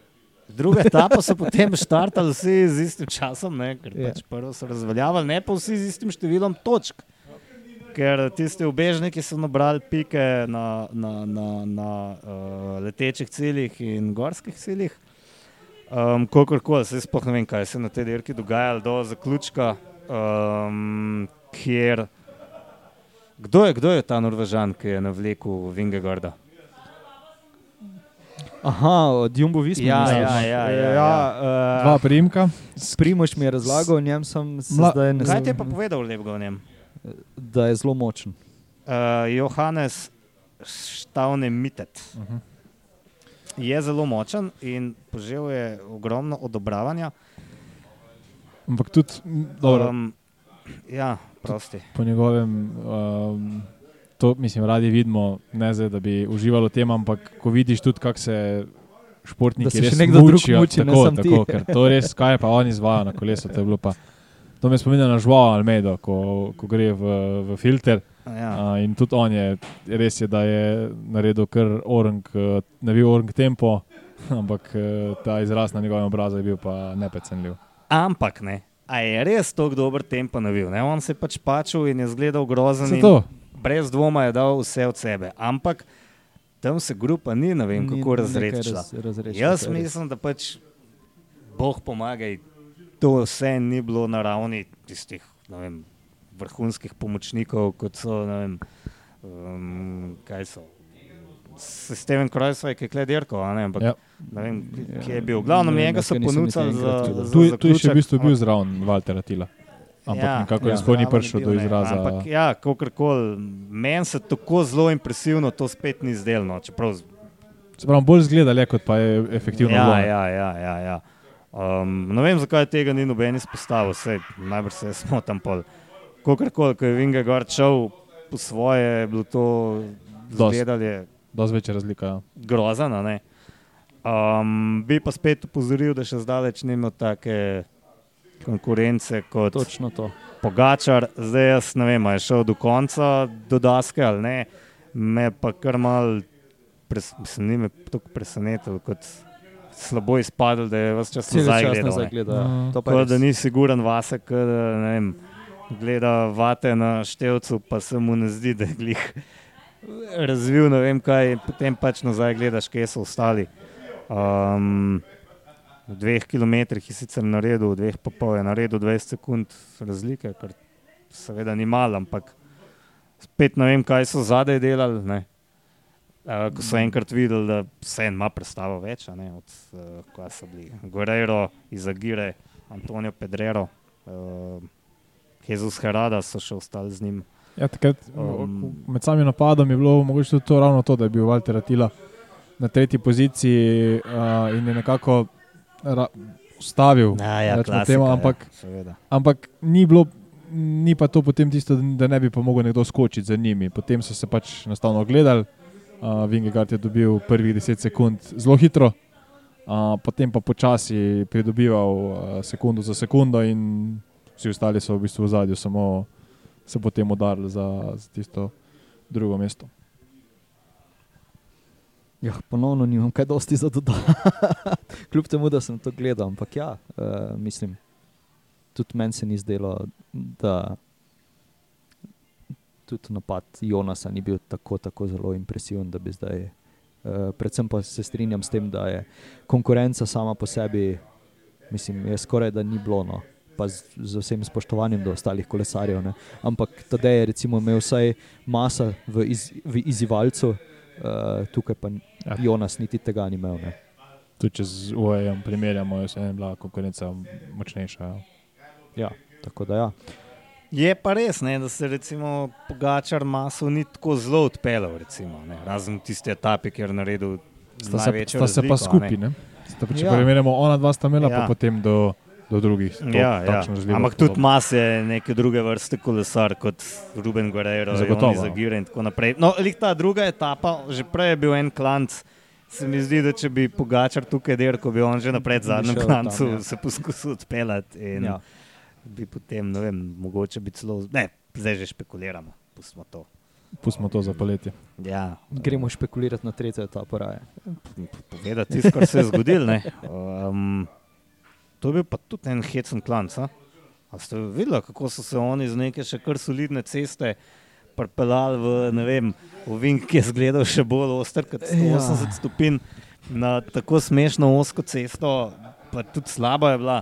Druga etapa so potem štartali vsi z istim časom, ne, ker Ja. pač prvo so razveljavili, ne pa vsi z istim številom točk. Ker tisti ubežniki so nabrali pike na, na, na, na uh, letečih ciljih in gorskih ciljih. Um, Kakorkoli, se sploh ne vem, kaj se je na tej dirki dogajalo do zaključka, um, kjer. Kdo je, kdo je ta Norvežan, ki je navlekel Vingegorda? Aha, od Jumbo Visma. Ja, misliš? ja, ja, ja, ja. ja Dva primka, Primoš mi je razlagal, o njem sem se Mla- zdaj ne Kaj ti je pa povedal lepega o njem? Da je zelo močen. Uh, Johannes Štavne Mitet uh -huh. je zelo močen in požel je ogromno odobravanja. ampak tudi dobro, Um, ja, prosti. po njegovem, um, to mislim, radi vidimo, ne zdaj, da bi uživali v tem, ampak ko vidiš tudi, kako se športniki Da se res še nekdo drug mučijo, muči, ne tako, ti. tako, ker to res, kaj je pa on izvaja na kolesu, to je bilo pa. To me spominja na žval Almedo, ko, ko gre v, v filter. Ja. Uh, in tudi on je, res je, da je naredil kar orang, uh, ne bil orang tempo, ampak uh, ta izraz na njegovem obrazu je bil pa neprecenljiv. Ampak ne. A je res tako dober tempo navil? Ne? On se je pač pačil in je zgledal grozen. Brez dvoma je dal vse od sebe. Ampak tam se grupa ni, ne vem, kako razrešila. raz- razrešila, Jaz mislim, da pač Bog pomaga, to vse ni bilo na ravni tistih ne vem, vrhunskih pomočnikov, kot so, ne vem, um, kaj so. Steven Krojsvaj, ki je kledirko, ampak Ja. ne vem, kje je bil. Glavno Ne njega so ponudili za, videl. za tu, je- tu je še v bistvu bil zraven Walter Attila. Ampak ja, nekako ja. ja, sploh ni prišel do ne. izraza. Ampak, ja, kakorkoli, meni se tako zelo impresivno to spet ni zdelo. No, čeprav Se pravi, bolj zgleda, le, kot pa je efektivno. ja, bilo, ne. ja, ja, ja, ja. Um, ne vem, zakaj tega ni noben izpostavil, vse najbrž se smo tam pol. Kakorkoli, ko je Vinga gor šel po svoje, je bilo to zgledali Dosti večja razlika. Ja. grozno. ne. Um, bi pa spet upozoril, da še zdaleč nima take konkurence kot Točno to. Pogačar, zdaj jaz ne vem, je šel do konca, do daske ali ne. Me pa kar mal, pres, mislim, ni me tako presenetilo, kot slabo izpadlo, da je vse čas nazaj gledal. nazaj gleda. ja. To pa je Kot da res. ni siguren vase, ne vem, gleda vate na števcu, pa se mu ne zdi, da je glih razvil ne vem kaj, potem pač nazaj gledaš, kje so ostali. Um, v dveh kilometrih je sicer naredil, v dveh pa pol je naredil 20 sekund razlike, kar seveda ni malo, ampak spet ne vem, kaj so zadaj delali. Ne. Uh, ko so enkrat videli, da se en ima predstavo več, ne, od uh, kaj so bili. Guerrero, Izagire, Antonijo Pedrero, uh, Jezus Herada so še ostali z njim. Ja, takrat, Um, med samim napadom je bilo mogoče tudi to ravno to, da je bil Walter Atila na tretji poziciji uh, in je nekako ustavil. Ja, ja, klasika, temu, ja, ampak seveda. ampak ni bilo. Ni pa to potem tisto, da ne bi pa mogel nekdo skočiti za njimi. Potem so se pač enostavno gledali. Uh, Vingegard je dobil prvih 10 sekund zelo hitro, uh, potem pa počasi pridobival uh, sekundo za sekundo, in vsi ostali so v bistvu v zadju, samo se potem udarili za, za tisto drugo mesto. Ja, ponovno nimam kaj dosti za dodati. Kljub temu, da sem to gledal, ampak ja, uh, mislim, tudi meni se ni zdelo, da tudi napad Jonasa ni bil tako, tako zelo impresiven, da bi zdaj. Uh, predvsem pa se strinjam s tem, da je konkurenca sama po sebi, mislim, je skoraj da ni bilo. No. Pa z, z vsem spoštovanjem do ostalih kolesarjev. Ne. Ampak tedaj je recimo, imel vsaj masa v, iz, v izivalcu, uh, tukaj pa Ja. Jonas niti tega ni imel. Ne. Tudi če z UAE primerjamo, je bila konkurenca močnejša. Ja. Ja, tako da ja. Je pa res, ne, da se recimo Pogačar maso ni tako zelo odpeljal, recimo, ne, razen tiste etape, kjer je naredil Sta, se, sta se pa skupaj. ne. Sta če Ja. ja. primerjamo, ona dva sta imela, ja. Pa potem do, do drugih. To, Ja, ja. Ampak tudi Mas je neke druge vrste kolesar kot Ruben Guerrero, Zagotovo. Zagire in tako naprej. No, lih ta druga etapa, že prej je bil en klanc. Se mi zdi, da če bi Pogačar tukaj dirkal, bi on že naprej v Bi zadnjem šel klancu tam, ja. se poskusil odpeljati. In Ja. Bi potem, ne vem, mogoče bi celo, ne, zdaj že špekuliramo, pustimo to. Pustimo to za poletje. Ja, Gremo špekulirati na tretjo etapo. Raje. povedati tisto, kar se je zgodilo. ne. Um, to je bil pa tudi en hecen klanc. a? A ste videli, kako so se oni z neke še kar solidne ceste pripeljali v, ne vem, v Vink, ki je zgledal še bolj oster kot 180 Ja. stopinj na tako smešno osko cesto, pa tudi slaba je bila.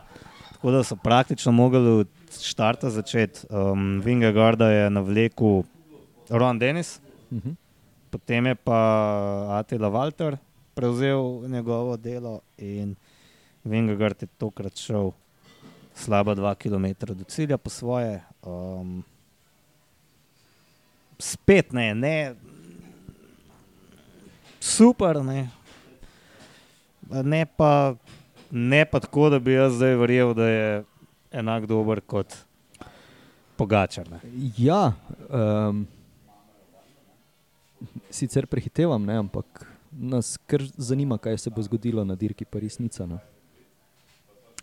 Tako da so praktično mogli od štarta začeti. Um, Vingegarda je na vleku Ron Dennis, Mhm. potem je pa Atila Walter prevzel njegovo delo in Vingegard je tokrat šel slaba dva km do cilja po svoje. Um, spet ne, ne, super, ne. Ne pa, ne pa tako, da bi jaz zdaj verjel, da je enak dober kot Pogačar. Ne. Ja, um, sicer prehitevam, ne, ampak nas kar zanima, kaj se bo zgodilo na dirki Paris-Nica. No.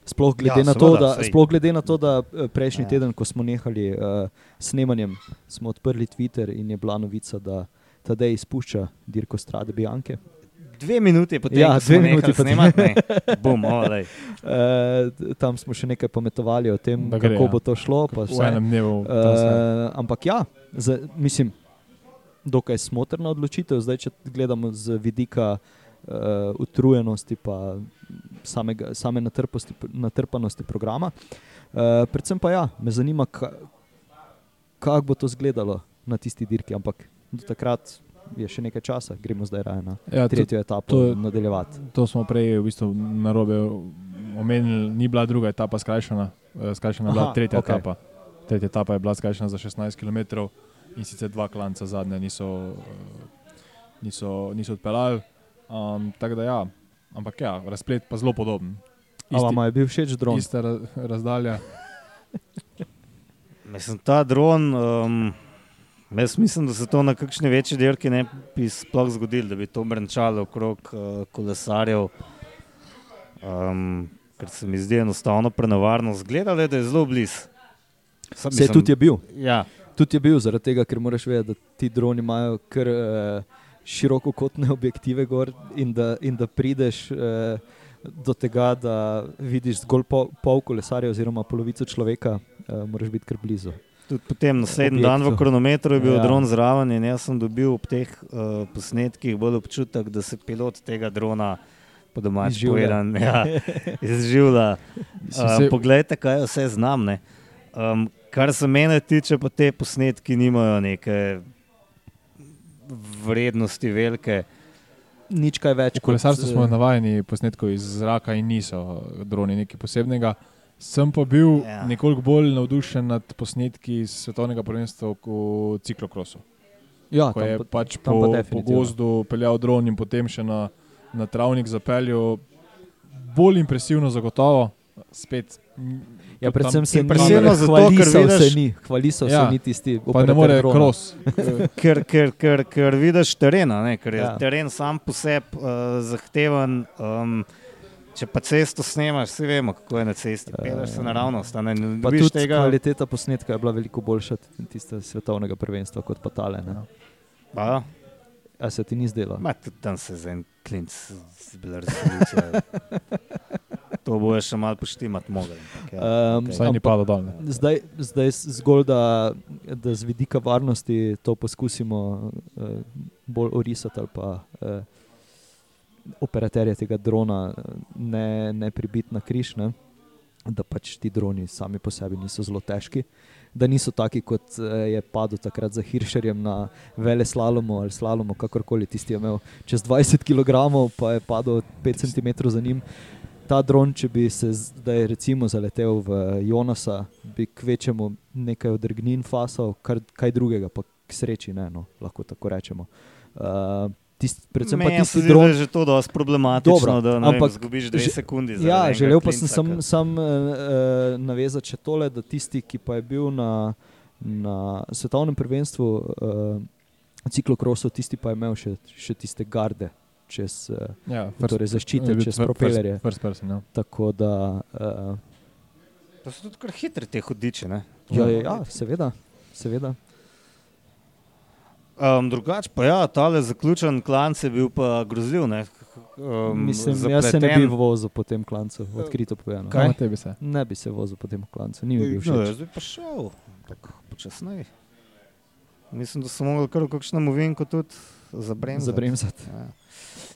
Sploh glede, Ja, ja, na to, da, saj. sploh glede na to, da eh, prejšnji Ja. ja. teden, ko smo nehali uh, snemanjem, smo odprli Twitter in je bila novica, da Tadej izpušča dirko Strade Bianke. Dve minuti potem, Ja, dve minuti snemati, ne. Bum, olej. Uh, tam smo še nekaj pometovali o tem, Da gre, kako ja. bo to šlo. pa V vse. enem dnevu. Uh, ampak ja, za, mislim, dokaj smotrna odločitev. Zdaj, če gledamo z vidika uh, utrujenosti, pa samega, same natrposti, natrpanosti programa. Uh, predvsem pa ja, me zanima, ka, kako bo to izgledalo na tisti dirki. Ampak do takrat je še nekaj časa, gremo zdaj raje na Ja, to, tretjo etapo to- nadaljevati. to smo prej v bistvu na robe omenili, ni bila druga etapa skrajšana, eh, skrajšana je bila Aha, tretja okay. etapa. Tretja etapa je bila skrajšana za 16 km in sicer dva klanca zadnja niso, eh, niso, niso odpeljali. Um, tako da ja, ampak ja, razplet pa zelo podoben. Ali vam je bil všeč dron? ista ra- razdalja. Mislim, ta dron, um, jaz mislim, da se to na kakšni večji dirki ne bi sploh zgodilo, da bi to brnčalo okrog uh, kolesarjev. Um, ker se mi zdi enostavno prenevarno. Zgledalo je, da je zelo blizu. Se tudi je bil. Ja, Tudi je bil, zaradi tega, ker moraš vedeti, da ti droni imajo kar uh, širokokotne objektive gor in da, in da prideš uh, do tega, da vidiš zgolj pol, pol kolesarja oziroma polovico človeka, uh, moraš biti kar blizu. Tudi potem naslednji dan v Objektu. kronometru je bil Ja. dron zraven in jaz sem dobil ob teh uh, posnetkih bolj občutek, da se pilot tega drona. Po domač Izživlja. povedan, ja, izživlja. Uh, poglejte, kaj vse znam. ne. Um, kar se mene tiče, pa te posnetki nimajo neke vrednosti velike. Nič kaj več. V kolesarstvu kot, smo eh, navajeni posnetkov iz zraka in niso droni nekaj posebnega. Sem pa bil Ja. nekoliko bolj navdušen nad posnetki iz svetovnega prvenstva v ciklokrosu. Ja, Ko tam je pa- pač po, pa po gozdu peljal dron in potem še na, na travnik zapeljal. Bolj impresivno, zagotovo. Spet, Ja, predvsem tam- se ni Impresivno zato, ker vidiš- se ni, hvalisal Ja, se ni tisti. pa ne more kros. Ker, ker, ker, ker vidiš teren, a ne, ker je ja. teren sam po sebi uh, zahteven. Um, če pa cesto snemaš, vsi vemo, kako je na cesti. Peleš se naravnost, a ne, ne Pa dobiš tudi tega. kvaliteta posnetka je bila veliko boljša od tiste svetovnega prvenstva kot pa tale. Ne? Pa, A se ti ni zdelo? ma, tudi tam se za en klinc zbila resolucija. to bo še malo poštimati mogel. Ja, Um. Saj ni dol. ne. Zdaj, zdaj s- zgolj, da, da z vidika varnosti to poskusimo uh, bolj orisati, ali pa uh, operaterje tega drona eh, ne, ne pribiti na križ, ne? da pač ti droni sami po sebi niso zelo težki. Da niso taki, kot eh, je padel takrat za Hiršerjem na vele slalomu ali slalomu, kakorkoli tisti je imel čez 20 kg, pa je padel 5 cm za njim. Ta dron, če bi se zdaj recimo zaletel v Jonasa, bi kvečemu nekaj odrgnin fasal, kar, kaj drugega, pa k sreči ne, no, lahko tako rečemo. Uh, tist, predvsem pa Meni se tisti zdi, dron. je že to dosti problematično, Dobro, da ne ampak vem, zgubiš dve že- sekundi. Ja, želel pa sem sam, sam uh, navezati še tole, da tisti, ki pa je bil na, na svetovnem prvenstvu uh, ciklokrosu, tisti pa je imel še, še tiste garde. Čez, uh, Ja, torej zaščite čez propelerje. First, first person, ja. Tako da, uh, To so tudi kar hitri te hudiče. ne. ja, ja, ja, seveda, seveda. Um, drugač pa ja, tale zaključen klanc je bil pa grozljiv. Ne? Um, Mislim, jaz se ne bi zapleten. vozil po tem klancu, odkrito povedano. Kaj? Kaj tebi se? Ne bi se vozil po tem klancu, ni mi bil No, všeč. jaz bi pa šel, tako počasneje. Mislim, da so mogli kar kakšno movinko tudi zabremzati. Zabremzati. Ja.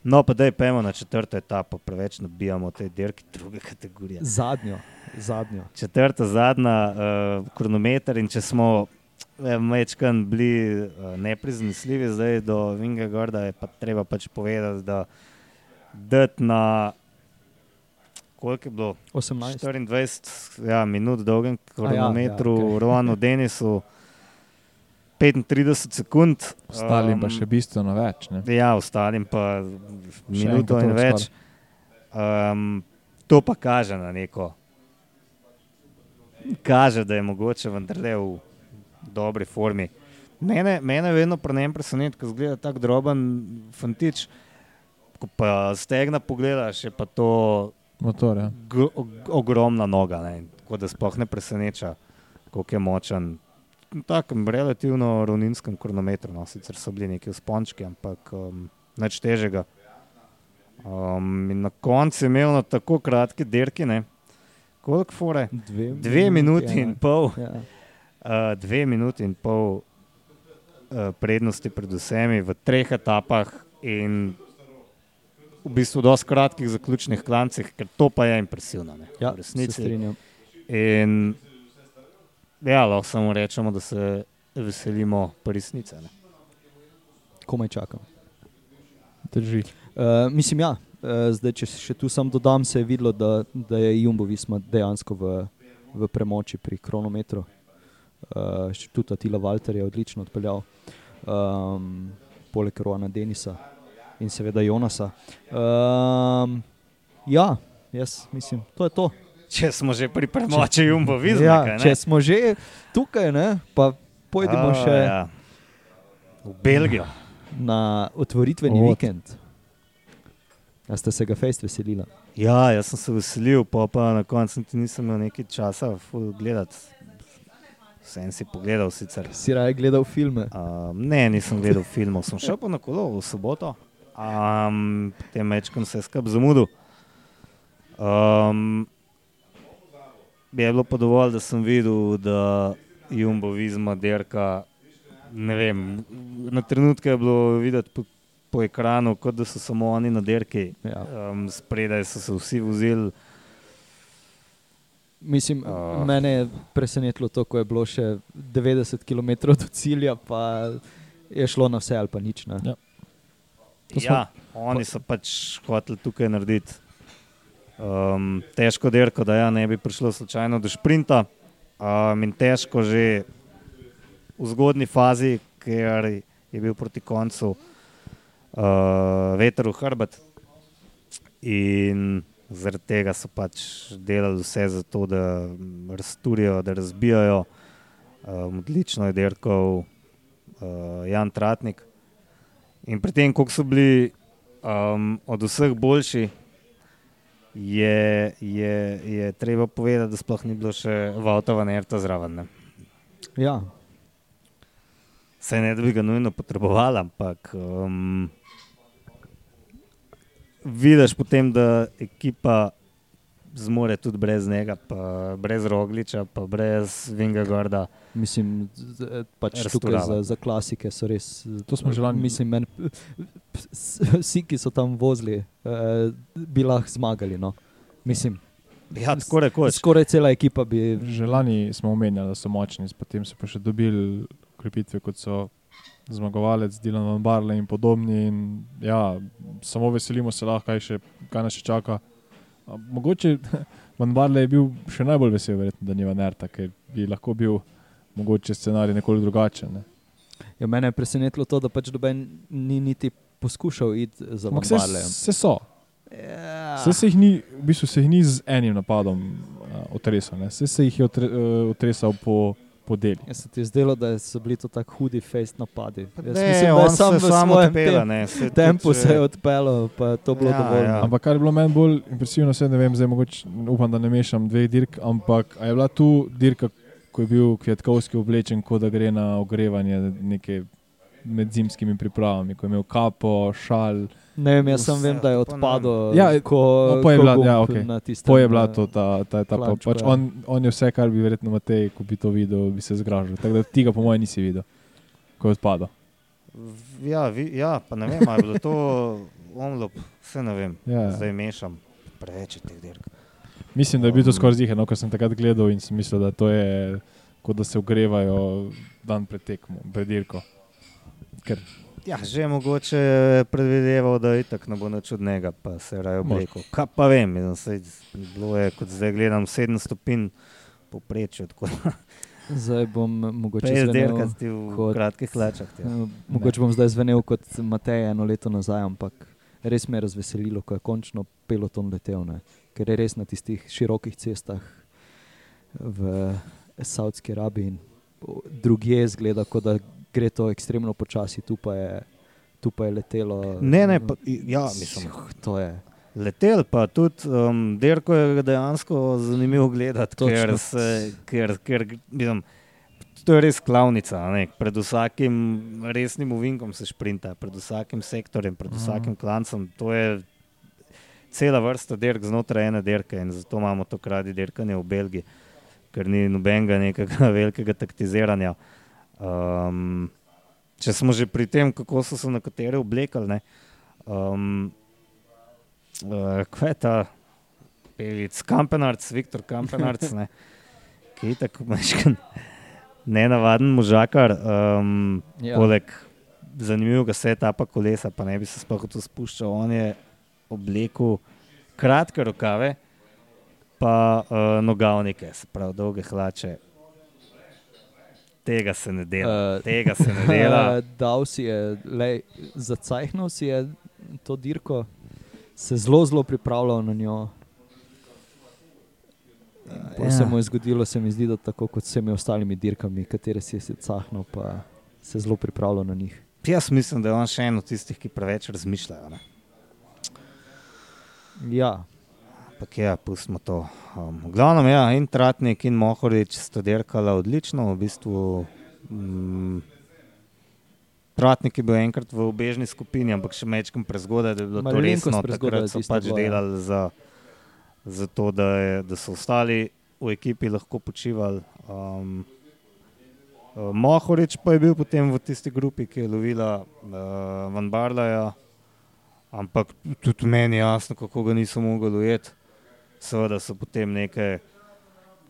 No, pa daj pojmo na četrto etapo, preveč nabijamo te dirke druge kategorije. Zadnjo, zadnjo. Četrta, zadnja, uh, kronometer in če smo večkrat bili uh, neprizanesljivi, zdaj do Vingegorda je pa treba pač povedati, da dati na koliko je bilo? 18. 24 ja, minut dolgem kronometru, ja, ja, okay. Rovanu Denisu, 35 sekund. Ostali pa um, še bistveno več. Ne? Ja, ostalim pa Še minuto in več. Um, to pa kaže na neko. Kaže, da je mogoče vendarle v dobri formi. Mene, mene vedno pri njem preseneča, ko zgleda tako droben fantič. Ko pa stegna pogledaš, je pa to Motor, ja. ogromna noga. Ne? Tako da sploh ne preseneča, koliko je močen. Na takem relativno ravninskem kronometru, no, sicer so bili neki spončki, ampak um, nič težega. Um, in na koncu je imel na tako kratki dirki, ne? koliko fore? Dve, Dve minuti ja. in pol, Ja. Uh, dve minuti in pol uh, prednosti pred vsemi v treh etapah in v bistvu dosti kratkih zaključnih klancih, ker to pa je impresivno. Ne? Ja, v resnici. strinjam. In ja, lahko samo rečemo, da se veselimo resnice. Ne? Komaj čakam. Drži. Uh, mislim, ja. Uh, zdaj, če še tu sam dodam, se je videlo, da, da je Jumbo Visma dejansko v, v premoči pri kronometru. Uh, tudi Atila Walter je odlično odpeljal, um, poleg Roana Denisa in seveda Jonasa. Um, ja, jaz mislim, to je to. Če smo že pri premoči Jumbo, vidimo, ja, če smo že tukaj, ne, pa pojdimo še Ja. V Belgijo. na otvoritveni Od. vikend. A ste se ga fejst veselili? Ja, jaz sem se veselil, pa, pa na koncu niti nisem imel nekaj časa gledati. Vsem si pogledal sicer. Si raje gledal filme? Um, ne, nisem gledal filmov, sem šel pa na kolo v soboto, um, potem večkrat se je skrb zamudil. Um, je bilo pa dovolj, da sem videl, da Jumbo Vizma derka. Ne vem, na trenutke je bilo videti po, po ekranu, kot da so samo oni na derki. Ja. Um, spredaj so se vsi vozili. Mislim, uh. mene je presenetilo to, ko je bilo še 90 km do cilja, pa je šlo na vse ali pa nič. Ne? Ja. Smo- Ja, oni so pač hoteli tukaj narediti um, težko dirko, da ja ne bi prišlo slučajno do šprinta. Um, in težko že v zgodni fazi, ker je bil proti koncu uh, veter v hrbet. In zaradi tega so pač delali vse za to, da razturijo, da razbijajo. Um, odlično je dirkal uh, Jan Tratnik. In pri tem, koliko so bili um, od vseh boljši, je, je, je treba povedati, da sploh ni bilo še Vautova nerta zraven. Ne. Ja, Saj ne, da bi ga nujno potrebovali, ampak um, vidiš potem, da ekipa zmore tudi brez njega, pa brez Rogliča, pa brez Vingagorda. mislim, z- z- pač tukaj Razturava. za, za klasike so res. To smo že lani- Mislim, men, vsi, ki so tam vozili, eh, bi lahko zmagali. No. Mislim, Ja, rekoč. skoraj cela ekipa bi. Že lani smo omenjali, da so močni, potem so pa še dobili krepitve, kot so zmagovalec Dylan Van Barle in podobni. In, ja, samo veselimo se lahko, kaj, še, kaj nas še čaka. A, mogoče Van Barle je bil še najbolj vesel, verjetno, da ni Van Erta, ker bi lahko bil mogoče scenarij nekoliko drugačen. Ne. Ja, mene je presenetilo to, da pač noben ni niti poskušal iti za Ampak se, Vambarlejem. se so. Ja. Vse se jih ni, v bistvu se jih ni z enim napadom uh, otresal, ne. vse se jih je otre, uh, otresal po, po deli. Jaz se ti je zdelo, da so bili to tako hudi face napadi. Jaz Ne, mislim, da je on sam se v samo svojem odpela, ne, saj tempu tudi, se je odpeljal, pa je to bilo Ja, dovolj. ja. no. Ampak kar je bilo meni bolj impresivno, se ne vem, zdaj mogoče upam, da ne mešam dveh dirk, ampak a je bila tu dirka, ko je bil Kvetkovski oblečen, kot da gre na ogrevanje neke med zimskimi pripravami, ko je imel kapo, šal. Ne vem, jaz sem vem, da je odpadel. Ja, ko, no, po je ko bila- ja, okej. na tistem, To je bila eh, to, ta, ta etapa. klančku, Pač ja. on, on je vse, kar bi verjetno Matej, ko bi to videl, bi se zgražal. Tako da tega, po mojem, nisi videl, ko je odpadel. V- Ja, vi, ja, pa ne vem, ali je bilo to omlop, vse ne vem. Ja. Zdaj mešam preveč teh dirk. Mislim, da je bil to Um, skoraj zihar, no, ker sem takrat gledal in sem mislil, da to je kot da se ogrevajo dan pred tekmo, pred dirko. Ker Ja, že mogoče predvideval, da je tako ne bo nič od njega, pa se je raje oblekel. Kaj pa vem, mislim, saj bilo je, kot zdaj gledam, 7 stopinj poprečju, Zdaj bom mogoče zvenel, dirkati v kot- kratkih hlačah. Ja. eh, mogoče bom zdaj zvenel kot Matej eno leto nazaj, ampak res me je razveselilo, ko je končno peloton letel. Ne? Ker je res na tistih širokih cestah v Saudski Arabiji in drugje zgleda, kot da gre to ekstremno počasi, tu pa je, tu pa je letelo. Ne, ne, pa, ja, mislim, To je. letel pa tudi, um, dirko je dejansko zanimivo gledati, Točno. ker se, ker, ker, mislim, to je res klavnica. Ne? Pred vsakim resnim uvinkom se šprinta, pred vsakim sektorjem, pred vsakim klancem. To je cela vrsta dirk znotraj ene dirke in zato imamo to kradi dirkanje v Belgiji, ker ni nobenega nekega velikega taktiziranja. Um, če smo že pri tem, kako so se nekateri oblekali. Ne? Um, uh, kaj je ta pevec, Kampenarc, Viktor Kampenarc, ne? ki je tako meškan, nenavaden možakar. Um, Ja. Poleg zanimivega setapa kolesa, pa ne bi se sploh to spuščal, on je oblekel kratke rokave, pa uh, nogavnike, se pravi dolge hlače. Tega se ne dela. Eh, Tega se ne dela. Eh, Dal si je, lej, zacajhnil si je to dirko, se zelo, zelo pripravljal na njo. Ja. Ja. Se mu je zgodilo, se mi zdi, da tako kot s vsemi ostalimi dirkami, katere si je cahnil, pa se zelo pripravljal na njih. Jaz mislim, da je on še en od tistih, ki preveč razmišljajo. Ne? Ja, Ampak ja, pustimo to. Um, v glavnem, ja, in Tratnik in Mohorič sta dirkala odlično. V bistvu, mm, Tratnik je bil enkrat v obežni skupini, ampak še mečkam prezgodaj, da je bilo to Malenkost resno. Takrat so pač bilo, ja. delali za, za to, da, je, da so ostali v ekipi lahko počivali. Um, uh, Mohorič pa je bil potem v tisti grupi, ki je lovila uh, Van Barlaja. Ampak tudi meni je jasno, kako ga niso mogli ujeti. Seveda so potem neke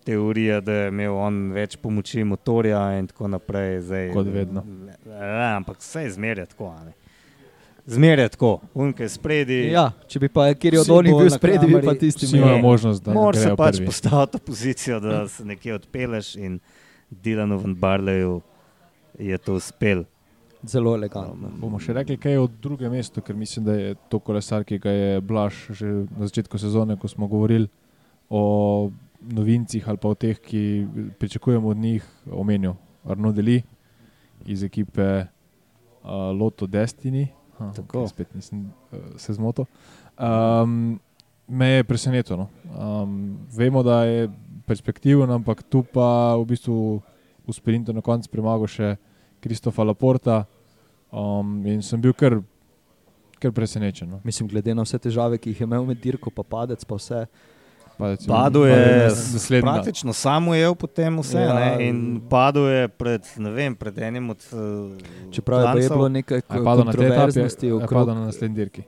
teorija, da je imel on več pomoči motorja in tako naprej. Zdaj, Kot vedno. Ja, ampak vse je zmeraj tako. a ne. Zmeraj tako, unke spredi. Ja, če bi pa kjer od onih bil spredi, bi pa tisti imel. imajo možnost, da Moraš se pač postaviti v pozicijo, da se nekje odpeleš in Dilanu Van Barleju je to uspel. Zelo elegantno. Bomo še rekli, kaj je od druge mesto, ker mislim, da je to kolesar, ki ga je Blaž že na začetku sezone, ko smo govorili o novincih ali pa o teh, ki pričakujemo od njih, omenil Arno Deli iz ekipe uh, Loto Destiny. Ha, Tako. okay, spet nisem uh, se zmotil. Um, me je presenetilo. No. Um, vemo, da je perspektiven, ampak tu pa v bistvu v sprintu na koncu premagal še Kristofa Laporta. Um, in sem bil kar, kar presenečen. No. Mislim, glede na vse težave, ki jih je imel med dirko, pa padec, pa vse. Padec Padel padel je naslednji dan. praktično samo je potem vse Ja. ja, ne, in padel je pred, ne vem, pred enim od uh, Čeprav je je bilo nekaj A Je padel na tej etapi, je padel na naslednji dirki.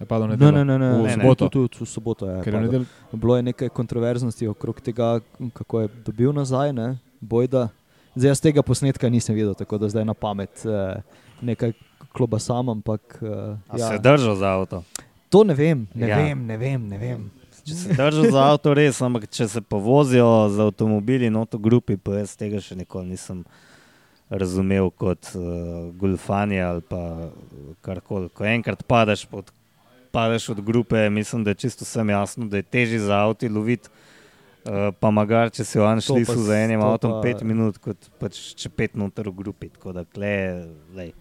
Je padel na Ne, ne, ne, ne, v ne, soboto. Tudi, tudi v soboto je. Ker je v padel. nedeljo Bilo je nekaj kontroverznosti okrog tega, kako je dobil nazaj, ne? bojda. Zdaj jaz tega posnetka nisem videl, tako da zdaj na pamet eh, nekaj kloba sam, ampak eh, A se je ja. držal za avto. to ne vem, ne Ja. vem, ne vem. Ne vem. Če se držal za avto, res, ampak če se povozijo z avtomobili in avtogrupi, pa jaz tega še nikoli nisem razumel kot uh, golfanje ali pa karkoli. Ko enkrat padeš, pod, padeš od grupe, mislim, da je čisto vsem jasno, da je težje za avto loviti. Uh, pa magar, če si v To Anšli pa za enim to avtom pa- pet minut, kot pač če pet noter v grupi. Tako da, kle, lej.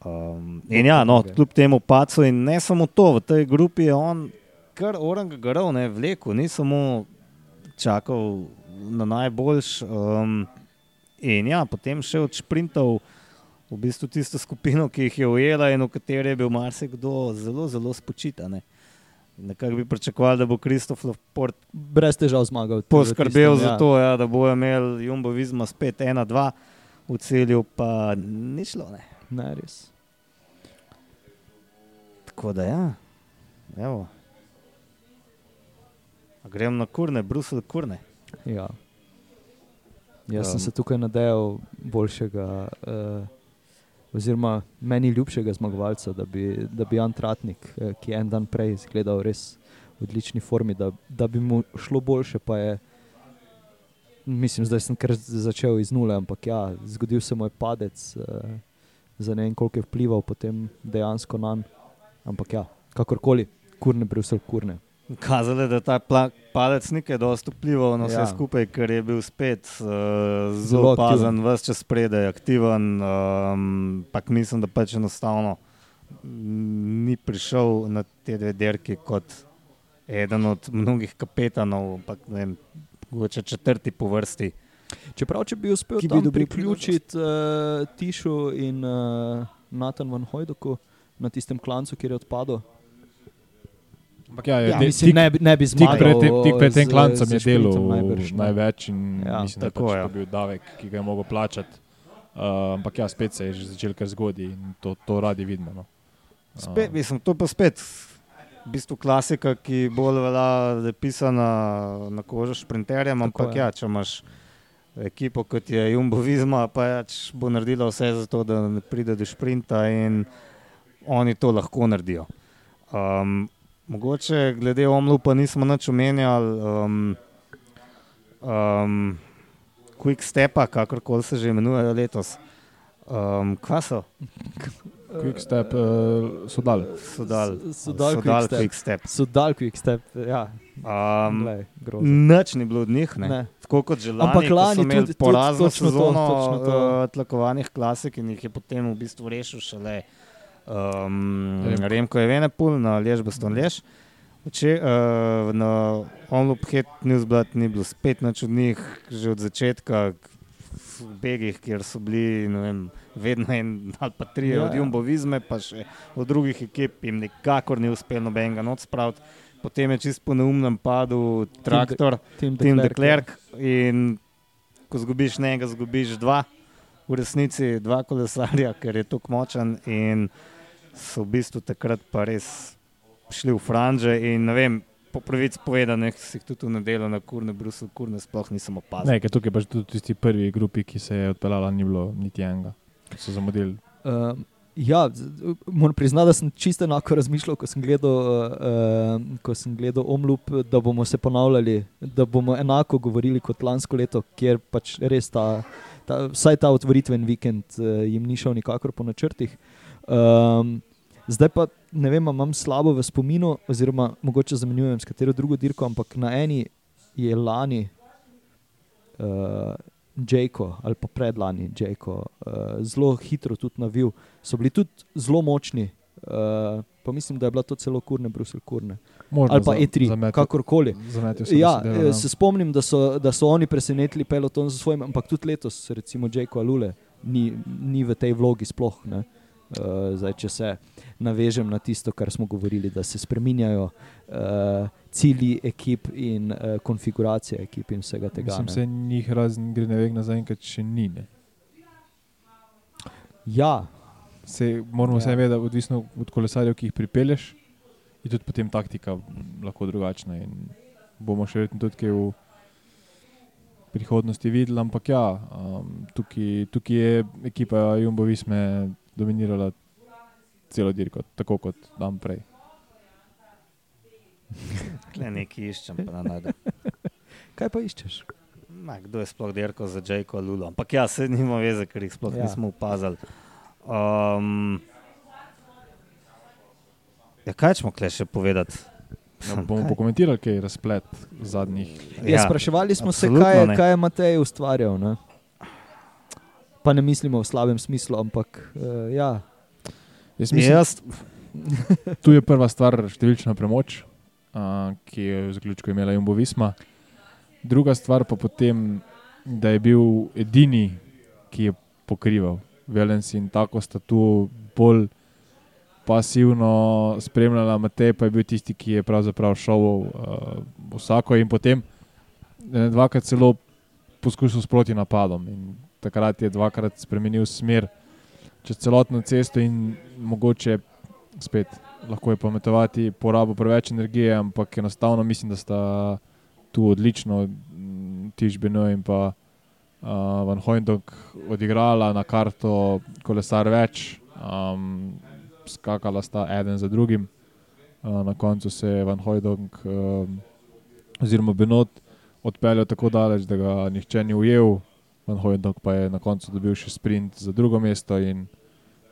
Um, in ja, no, kljub temu pacu, in ne samo to, v tej grupi je on kar orang garov, ne vlekel, ni samo čakal na najboljš. Um, in ja, potem še od sprintov v bistvu tisto skupino, ki jih je ujela in v kateri je bil marsikdo zelo, zelo spočitan. Nekako bi pričakovali, da bo Kristof Laport Brez težav zmagal. poskrbel tistem, za to, ja, da bo imel Jumbo Vizma spet 1-2 v celju, pa ni šlo. Ne. Ne, res. Tako da ja, evo. A Grem na kurne, Bruselj kurne. Ja. Jaz um. sem se tukaj nadejal boljšega, uh, oziroma meni ljubšega zmagovalca, da bi, da bi Jan Tratnik, eh, ki je en dan prej izgledal res v odlični formi, da, da bi mu šlo boljše, pa je. Mislim, zdaj sem kar začel iz nule, ampak ja, zgodil se mu je padec, uh, za ne vem, koliko je vplival potem dejansko na njega. Ampak ja, kakorkoli, kurne, Bruselj, kurne. Kazalo je, da ta padec ni kaj dosti vplival na vse Ja. skupaj, ker je bil spet uh, Zelo opazen, vse čas predaj, aktiven. Um, pak mislim, da pač enostavno ni prišel na te dve derki kot eden od mnogih kapetanov, ampak ne vem, mogoče četrti po vrsti. Čeprav, če bi uspel bi tam priključiti uh, Tišu in uh, Nathan Van Hojdoku na tistem klancu, kjer je odpadel, Ampak ja, ja, de, mislim, tik, ne, bi- ne bi tik zmagal. pred tem, tik pred tem klancem z je delal najbrž, ne. največ in Ja, ja, mislim, da tako, pač ja. to bil davek, ki ga je mogel plačati. Uh, ampak ja, spet se je že začel kar zgodi in to, to radi vidimo. No. Spet, mislim, to pa spet. V bistvu klasika, ki bolj velja, da je pisana na kožo šprinterjem, ampak je. ja, če imaš ekipo kot je Jumbo Visma, pa pač bo naredila vse za to, da pride do šprinta in oni to lahko naredijo. Um, mogoče glede Omlu pa nismo nič omenjali. Um, um, Quick Stepa, kakorkoli se že imenujejo letos. Um, kva so? Quick step uh, so dal. So dal, So dal so Quick Step. Quick Step. So dal quick step, ja, Um, glej. Nič ni bilo od njih, ne. Ne. tako kot že lani, Ampak lani so imeli tudi- porazno točno to, sezono točno to. uh, tlakovanih klasik in jih je potem v bistvu rešil šele um, Remko. Remko Evenepul na Lež Baston Lež. Vče, uh, na Onlup Head Newsblad ni bilo spet nič od njih, že od začetka v begih, kjer so bili vem, vedno en ali pa tri Ja, ja, od ja. Jumbo Vizme, pa še od drugih ekip jim nikakor ni uspelo nobenega noč spraviti. Potem je čist po neumnem padu traktor. Tim Tim de de Klerk. In ko zgubiš enega, zgubiš dva, v resnici dva kolesarja, ker je tako močen. In so v bistvu takrat pa res šli v franže. In ne vem, po pravici povedano, si jih tudi v nedeljo na kurne, Bruselj, kurne, sploh nisem opazil. Ne, ker tukaj pač tudi tisti prvi grupi, ki se je odpeljala, ni bilo niti enega. So zamudili. Uh, ja, moram priznati, da sem čisto enako razmišljal, ko sem gledal, uh, ko sem gledal Omlup, da bomo se ponavljali, da bomo enako govorili kot lansko leto, kjer pač res ta, ta vsaj ta otvoritven vikend uh, jim ni šel nikakor po načrtih. Um, zdaj pa ne vem, imam slabo v spominu, oziroma mogoče zamenjujem s katero drugo dirko, ampak na eni je lani. Uh, Jayko ali pa predlani Jayko, uh, zelo hitro tudi navil, so bili tudi zelo močni. Uh, pa mislim, da je bila to celo kurne, Bruselj kurne. Možno Ali pa za- E3, zametel- kakorkoli. da Ja, so delali, eh, se spomnim, da so, da so oni presenetili peloton za svojim, ampak tudi letos, recimo Jayko Alule, ni, ni v tej vlogi sploh. Ne? Uh, zdaj, če se navežem na tisto, kar smo govorili, da se spreminjajo uh, cilji ekip in uh, konfiguracije ekip in vsega tega. Mislim, ne. se njih razen gre ne vem, zaenkrat še ni. Ne. Ja, Se, moramo Ja. se vedeti, da odvisno od kolesarjev, ki jih pripelješ, je tudi potem taktika lahko drugačna. In bomo še verjetno tudi kaj v prihodnosti videli, ampak ja, um, tukaj, tukaj je ekipa Jumbo Visme dominirala celo dirko, tako kot dan prej. Kle nekaj iščem, pa na najdem. kaj pa iščeš? Ma, kdo je sploh dirkal za Jayko Lulo? Ampak ja, se nima veze, ker jih sploh Ja. ja. nismo opazili. Um, ja, kaj smo kle še povedati? Ja, bomo pokomentirali, kaj je razplet zadnjih. Ja, spraševali smo se, absolutno kaj je, ne. kaj je Matej ustvarjal. Ne? Pa ne mislimo v slabem smislu, ampak uh, ja. Jaz mislim, Jaz, Tu je prva stvar številčna premoč, uh, ki je v zaključku imela Jumbo Visma. Druga stvar pa potem, da je bil edini, ki je pokrival Velens in tako sta tu bolj pasivno spremljala Matej, pa je bil tisti, ki je pravzaprav šel uh, vsako in potem dvakrat celo poskusil s proti napadom. In takrat je dvakrat spremenil smer čez celotno cesto in mogoče spet lahko je pametovati, porabo preveč energije, ampak enostavno mislim, da sta tu odlično mm, Tiš Beno in pa uh, Van Hojdok odigrala na karto kolesar več, um, skakala sta eden za drugim. Uh, na koncu se je Van Hojdok um, oziroma Benot odpeljal tako daleč, da ga nihče ni ujel. Van Hojdok pa je na koncu dobil še sprint za drugo mesto in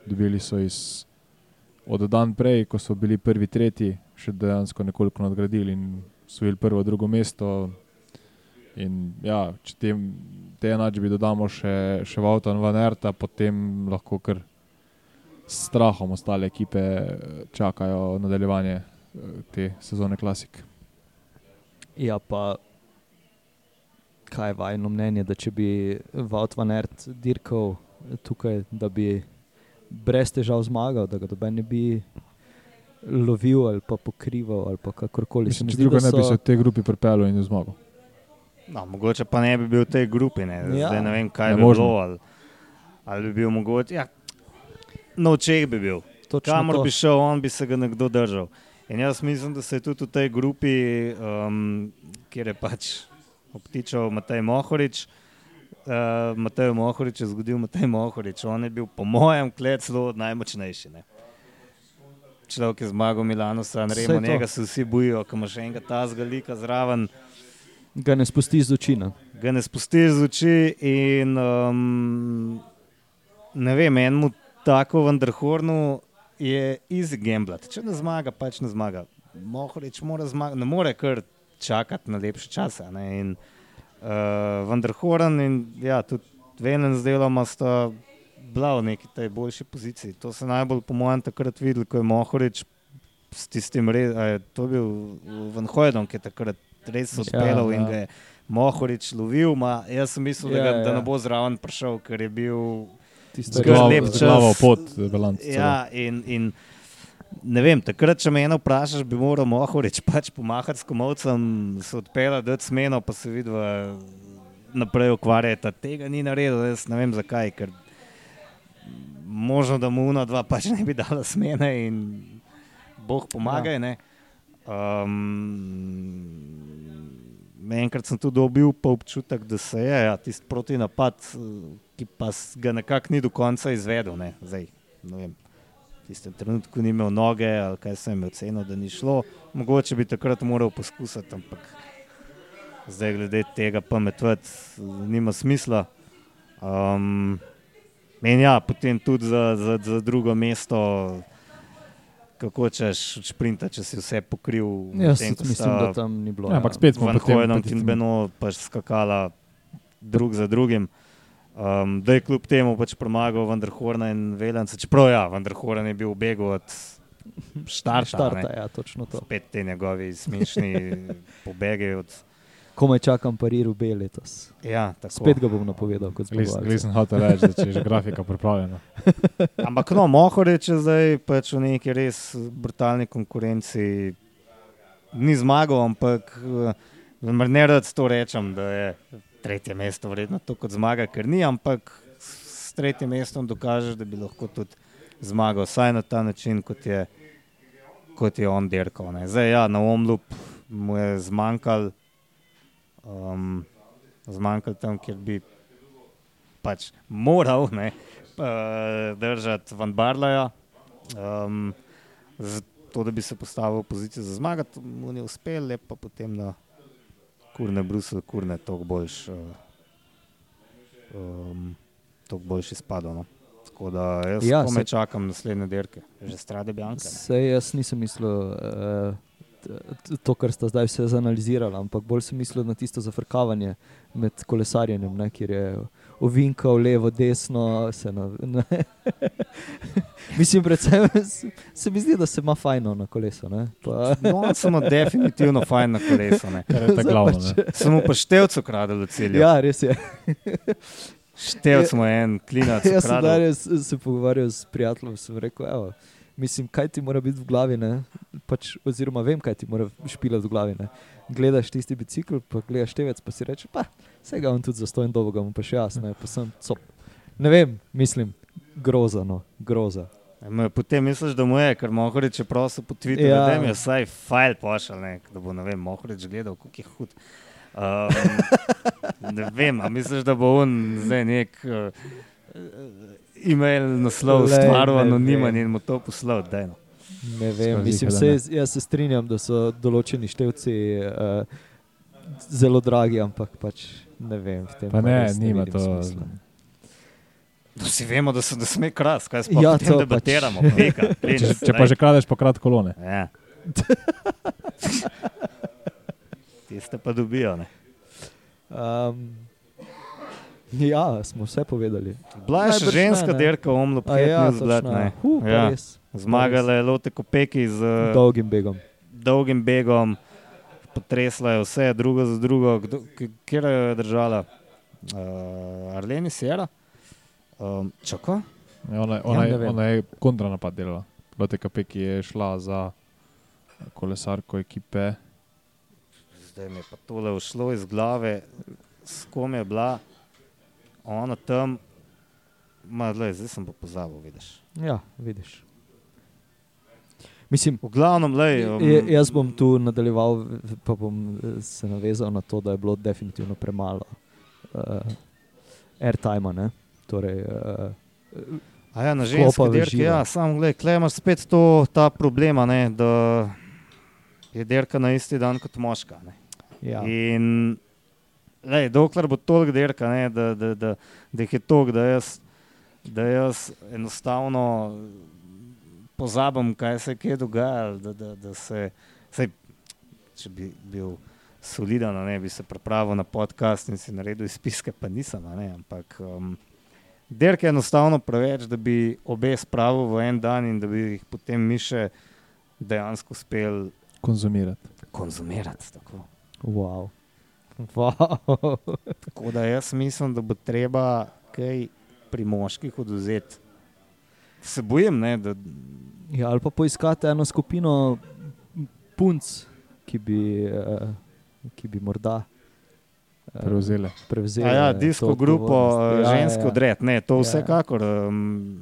dobili so iz od dan prej, ko so bili prvi, tretji, še dejansko nekoliko nadgradili in osvojili prvo, drugo mesto. In ja, če te, te enačbi dodamo še, še Vautan Van Erta, potem lahko kar s strahom ostale ekipe eh, čakajo nadaljevanje eh, te sezone klasik. Ja, pa kaj je vajno mnenje, da če bi Vaut van Ert dirkal tukaj, da bi brez težav zmagal, da ga doben ne bi lovil ali pa pokrival ali pa kakorkoli. Se Mislim, mi če zdi, drugo da ne bi se so- v tej grupi pripeljal in zmagal. no, mogoče pa ne bi bil v tej grupi, ne, Ja. Zdaj ne vem, kaj Ja, bi možno. bilo. Ali, ali bi bil mogoče. Ja, no, če bi bil. točno Kamor to. bi šel, on bi se ga nekdo držal. In jaz mislim, da se je tudi v tej grupi, um, kjer je pač obtičal Matej Mohorič, uh, Matej Mohorič je zgodil Matej Mohorič. On je bil, po mojem, klet zelo najmočnejši. Ne? Človek je zmagal Milano, San Remo, njega se vsi bojijo, ko ima še enega tazga lika zraven. Ga ne spusti z oči. ne. ga ne spustiš z oči. In, um, ne vem, enemu tako Vanderhornu je easy gamblat. Če ne zmaga, pač ne zmaga. Mohorič mora zmagati, ne more kar čakati na lepše čase. ne. In uh, Vanderhorn in ja, tudi Venen z deloma sta bila v neki tej boljši poziciji. To se najbolj, po mojem, takrat videl, ko je Mohorič s tistim, re, a je to bil Van Hojdom, ki je takrat res Ja, odpeljal in ja. ga je Mohorič lovil. Ma, jaz sem mislil, da, Ja, ga, ja. da ne bo zraven prišel, ker je bil Tisto Kar Zglavo- lep čas. Zglavo pot, balans. Ja, in, in ne vem, takrat, če me eno vprašaš, bi moral Mohorič pač pomahati s komovcem, se odpeljati, da smeno, pa se vidi, naprej ukvarjati. Tega ni naredil, jaz ne vem zakaj, ker možno, da mu una dva pač ne bi dala smene in Bog pomagaj. Ja. Um, enkrat sem tudi dobil občutek, da se je ja, tisti protinapad, ki pa ga nekako ni do konca izvedel. Ne, Zdaj, ne vem, tistem trenutku ni imel noge, ali kaj sem imel ceno, da ni šlo. Mogoče bi takrat moral poskusiti, ampak zdaj glede tega pametvati nima smisla. Um, in ja, potem tudi za, za, za drugo mesto. Kako češ šprinta, če si vse pokril? Jaz medtem, tudi ko mislim, sta da tam ni bilo. Ja, ampak spet smo Hojnom proti in Beno pač skakala drug za drugim. Um, da je kljub temu pač premagal Vanderhorna in Velenca. Čeprav ja, Vanderhorn je bil v begu od štarta. Štarta, ja, točno to. Spet te njegovi smešni pobegi. Od, Komaj čakam pariru B letos. ja, tako. Spet ga bom napovedal kot zmagovalca. Glisem hotel reči, da če je že grafika pripravljena. Ampak no, Mohorič je zdaj pač v neki res brutalni konkurenci. Ni zmagal, ampak eh, ne rad to rečem, da je tretje mesto vredno to kot zmaga, ker ni, ampak s tretjim mestom dokažeš, da bi lahko tudi zmagal, vsaj na ta način, kot je, kot je on dirkal. ne. Zdaj, ja, na omlup mu je zmanjkal, um, zmanjkal tam, kjer bi pač moral ne, eh, držati Van Barlaja, um, zato da bi se postavil v pozicijo za zmagati, mu ni uspel, le pa potem na kurne Bruselj, kurne toliko boljš. Uh, um, Toliko boljši izpadel. No. Tako da jaz Ja, komaj čakam naslednje dirke, že strade Bianca. ne. Sej jaz nisem mislil uh, to, kar sta zdaj vse zanalizirali, ampak bolj sem mislil na tisto zafrkavanje med kolesarjenjem, ne, kjer je ovinkal levo, desno. Se na, ne. Mislim, predvsem se, mi zdi, da se ima fajno na kolesu. ne, Pa, No, samo definitivno fajn na kolesu. ne. Kar je ta Zdaj glavno. ne. Samo pa števcu kradel cilj. ja, res je. Števc je en klinac. Jaz sem danes se pogovarjal s prijateljem, sem rekel, evo, mislim, kaj ti mora biti v glavi, ne? pač, oziroma vem, kaj ti mora špilati v glavi. Ne? Gledaš tisti bicikl, pa gledaš tevec, pa si rečeš, pa vse ga on tudi zastojen dolgo, ga bom pa še jaz, ne, pa sem cop. Ne vem, mislim, groza, no, groza. Ma, Potem misliš, da mu je, ker Mohorič je prosil po Twitterju, Ja. ja. da mi je vsaj file pošal, ne, da bo ne vem, Mohorič gledal, kako je hud. Um, ne vem, a misliš, da bo on zdaj nek uh, e-mail naslov Glej, stvaril ne anonimen in mu to poslal, da no. Ne vem, Skozi mislim, da se, jaz se strinjam, da so določeni števci uh, zelo dragi, ampak pač ne vem. v tem Pa ne, res nima to. smisla. Vsi vemo, da se ne sme kras, kaj smo Ja, to pač. debatiramo. Pika, Če, Princ, če pa daj. že kradeš, pa krat kolone. Ja. Tiste pa dobijo. Ne. Um, ja, smo vse povedali. Bila je še ženska ne. dirka, omlop, A ja, zgled, točno. ne. Huh, pa Ja. res. Zmagala je Lotte Kopeki z uh, Dolgim begom. dolgim begom, potresla je vse, drugo za drugo. Kdo, kjer jo je držala? Uh, Arleni Sierra? Um, Čako? Ja, Ona, Ja, ona, ne je, ona je kontranapad delala. Lotte Kapeki je šla za kolesarko ekipe. Zdaj mi je pa tole ušlo iz glave, s kom je bila ona tam. Ma, glej, zdaj sem pa pozabil, vidiš. Ja, vidiš. Mislim, V glavnem, lej, um, jaz bom tu nadaljeval, pa bom eh, se navezal na to, da je bilo definitivno premalo uh, airtime. ne. Torej, uh, A ja, na ženski dirki, ja, sam gledaj, klej imaš spet to, ta problema, ne, da je dirka na isti dan kot moška. Ne. ja. In lej, dokler bo toliko dirka, ne, da, da, da, da jih je toliko, da jaz, da jaz enostavno pozabim, kaj se je dogajalo. Da, da, da se, sej, če bi bil soliden, ne bi se pripravil na podcast in si naredil izpiske, pa nisem. Ne, ampak um, dirke je enostavno preveč, da bi obe spravil v en dan in da bi jih potem mi še dejansko uspeli Konzumirati. konzumirati. Tako. Wow. Wow. Tako da jaz mislim, da bo treba kaj pri moških oduzeti. Se bojim, ne, da Ja, ali pa poiskati eno skupino punc, ki bi, uh, ki bi morda eh, Prevzele. prevzeli. a ja, disko grupo, odgovornost. ja, ženski ja, odred. Ne, to Ja, ja. vsekakor um,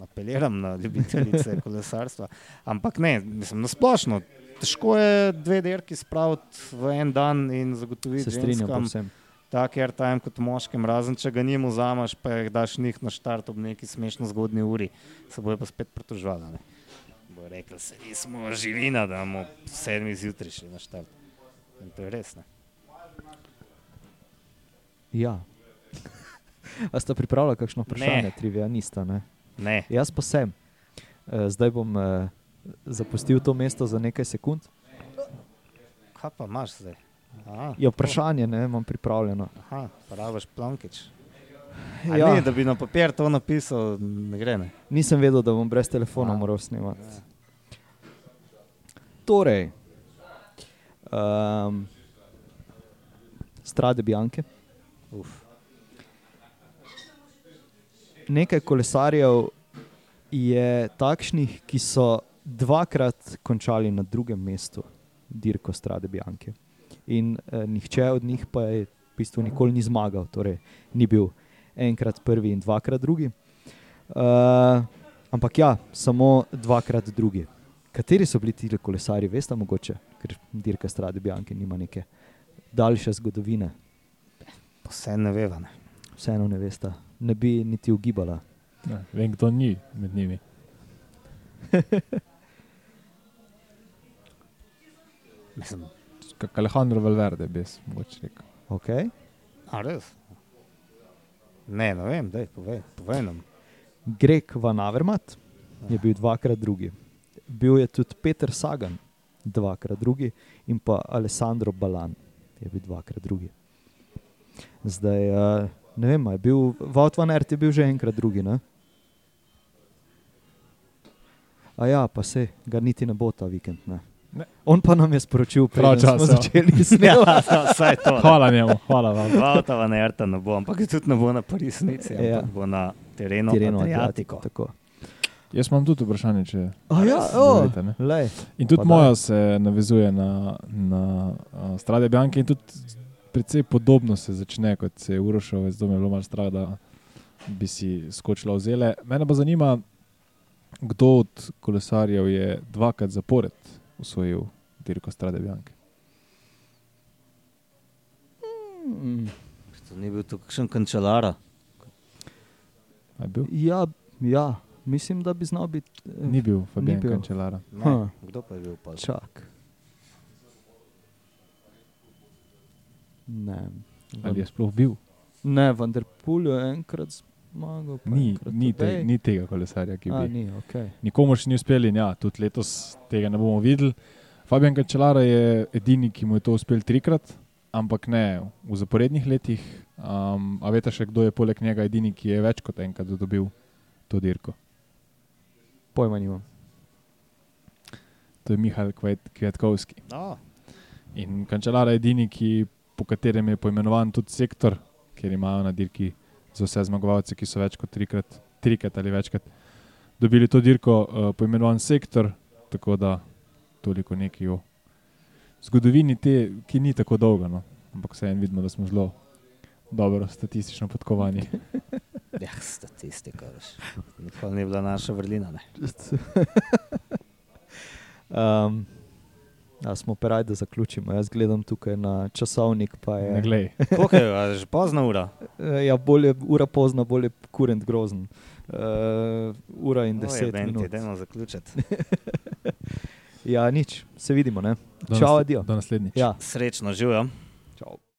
apeliram na ljubiteljice kolesarstva. Ampak ne, mislim, na splošno težko je dve dirki spraviti v en dan in zagotoviti Se strinjam ženskam povsem. tak airtime kot moškim, razen če ga njim vzameš, pa jih daš njih na štart ob neki smešno zgodni uri, se bojo pa spet pritožvali. rekli, se nismo živina, da bomo sedmi zjutraj šli na štart. In to je res. Ne? Ja. A sta pripravila kakšno vprašanje, Ne. trivia? Nista, ne? Ne. Jaz pa sem. Eh, Zdaj bom eh, zapustil to mesto za nekaj sekund. Kaj pa imaš zdaj? Aha, Je vprašanje, ne, imam pripravljeno. Aha, praviš plankič. Ja. Ja. Ne, da bi na papir to napisal, ne gre. Ne. Nisem vedel, da bom brez telefona A. moral snemati. Torej, um, strade Bianke. Uf. Nekaj kolesarjev je takšnih, ki so dvakrat končali na drugem mestu dirko Strade Bianke. In eh, nihče od njih pa je v bistvu nikoli ni zmagal, torej ni bil enkrat prvi in dvakrat drugi. Uh, ampak ja, samo dvakrat drugi. Kateri so bili ti kolesari, veste, mogoče, ker dirka Strade Bianke nima neke daljše zgodovine. Vse ne veva. Ne. Vseeno ne veste, ne bi niti ugibala. Ja, vem, kdo ni med njimi. Mislim, Kak Alejandro Valverde, bi jaz mogoče rekel. Okay. a res? Ne, ne vem, daj, povej, povej nam. Greg Van Avermaet je bil dvakrat drugi. Bil je tudi Peter Sagan, dvakrat drugi, in pa Alessandro Balan je bil dvakrat drugi. Zdaj, uh, ne vem, je bil Wout van Aert je bil že enkrat drugi. Ne? A ja, pa se ga niti ne bo ta vikend. Ne? Ne. On pa nam je sporočil, preden smo začeli snemati. Ja, to. ne. Hvala njemu, hvala vam. Avtova na Erta ne bo, ampak tudi ne bo na Parisnici, Ja. ampak bo na terenu, terenu. Adriatiko. Tako. Jaz imam tudi vprašanje, če A ja, Dovolite, ne? lej. In tudi moja daj. se navezuje na, na uh, Strade Bianke in tudi precej podobno se začne, kot se je Urošov, zdaj je bilo malo strah, da bi si skočila v zele. Mene pa zanima, kdo od kolesarjev je dvakrat zapored usvojil dirko Strade Bianke. Mm. To ni bil tu kakšen kančelara. A je bil? Ja, ja, mislim, da bi znal biti. eh, Ni bil Fabian bil. Cancellara. Ne. Kdo pa je bil pa? Čak. Ne. Ali je sploh bil? Ne, vendar Pul je enkrat pa Ni, ni, te, ni tega kolesarja, ki A, bi. ni, okay. Nikomu še ni uspel in ja, tudi letos tega ne bomo videli. Fabian Cancellara je edini, ki mu je to uspel trikrat, ampak ne v zaporednih letih. Um, a veste še, kdo je poleg njega edini, ki je več kot enkrat dobil to dirko? Pojma nimam. To je Mihajl Kvet- Kvetkovski. No, In Cancellara je edini, ki, po katerem je poimenovan tudi sektor, ker imajo na dirki za vse zmagovalce, ki so več kot trikrat, trikrat ali večkrat dobili to dirko, uh, poimenovan sektor. Tako da toliko nekaj o zgodovini, te, ki ni tako dolga. No. Ampak vseeno vidimo, da smo zelo dobro statistično podkovani. ja, statistika. veš. Nikoli ni bila naša vrlina. Ne. Um, ja, smo pa radi, da zaključimo. Jaz gledam tukaj na časovnik. pa je-. Koliko je, a je že pozna ura? Eh, Ja, bolje, ura pozna, bolje kurent grozen. Uh, ura in deset Oj, minut. Dajmo zaključiti. Ja, nič, se vidimo. Ne? Čau, adijo. Do naslednjič. Ja. Srečno, živijo. Čau.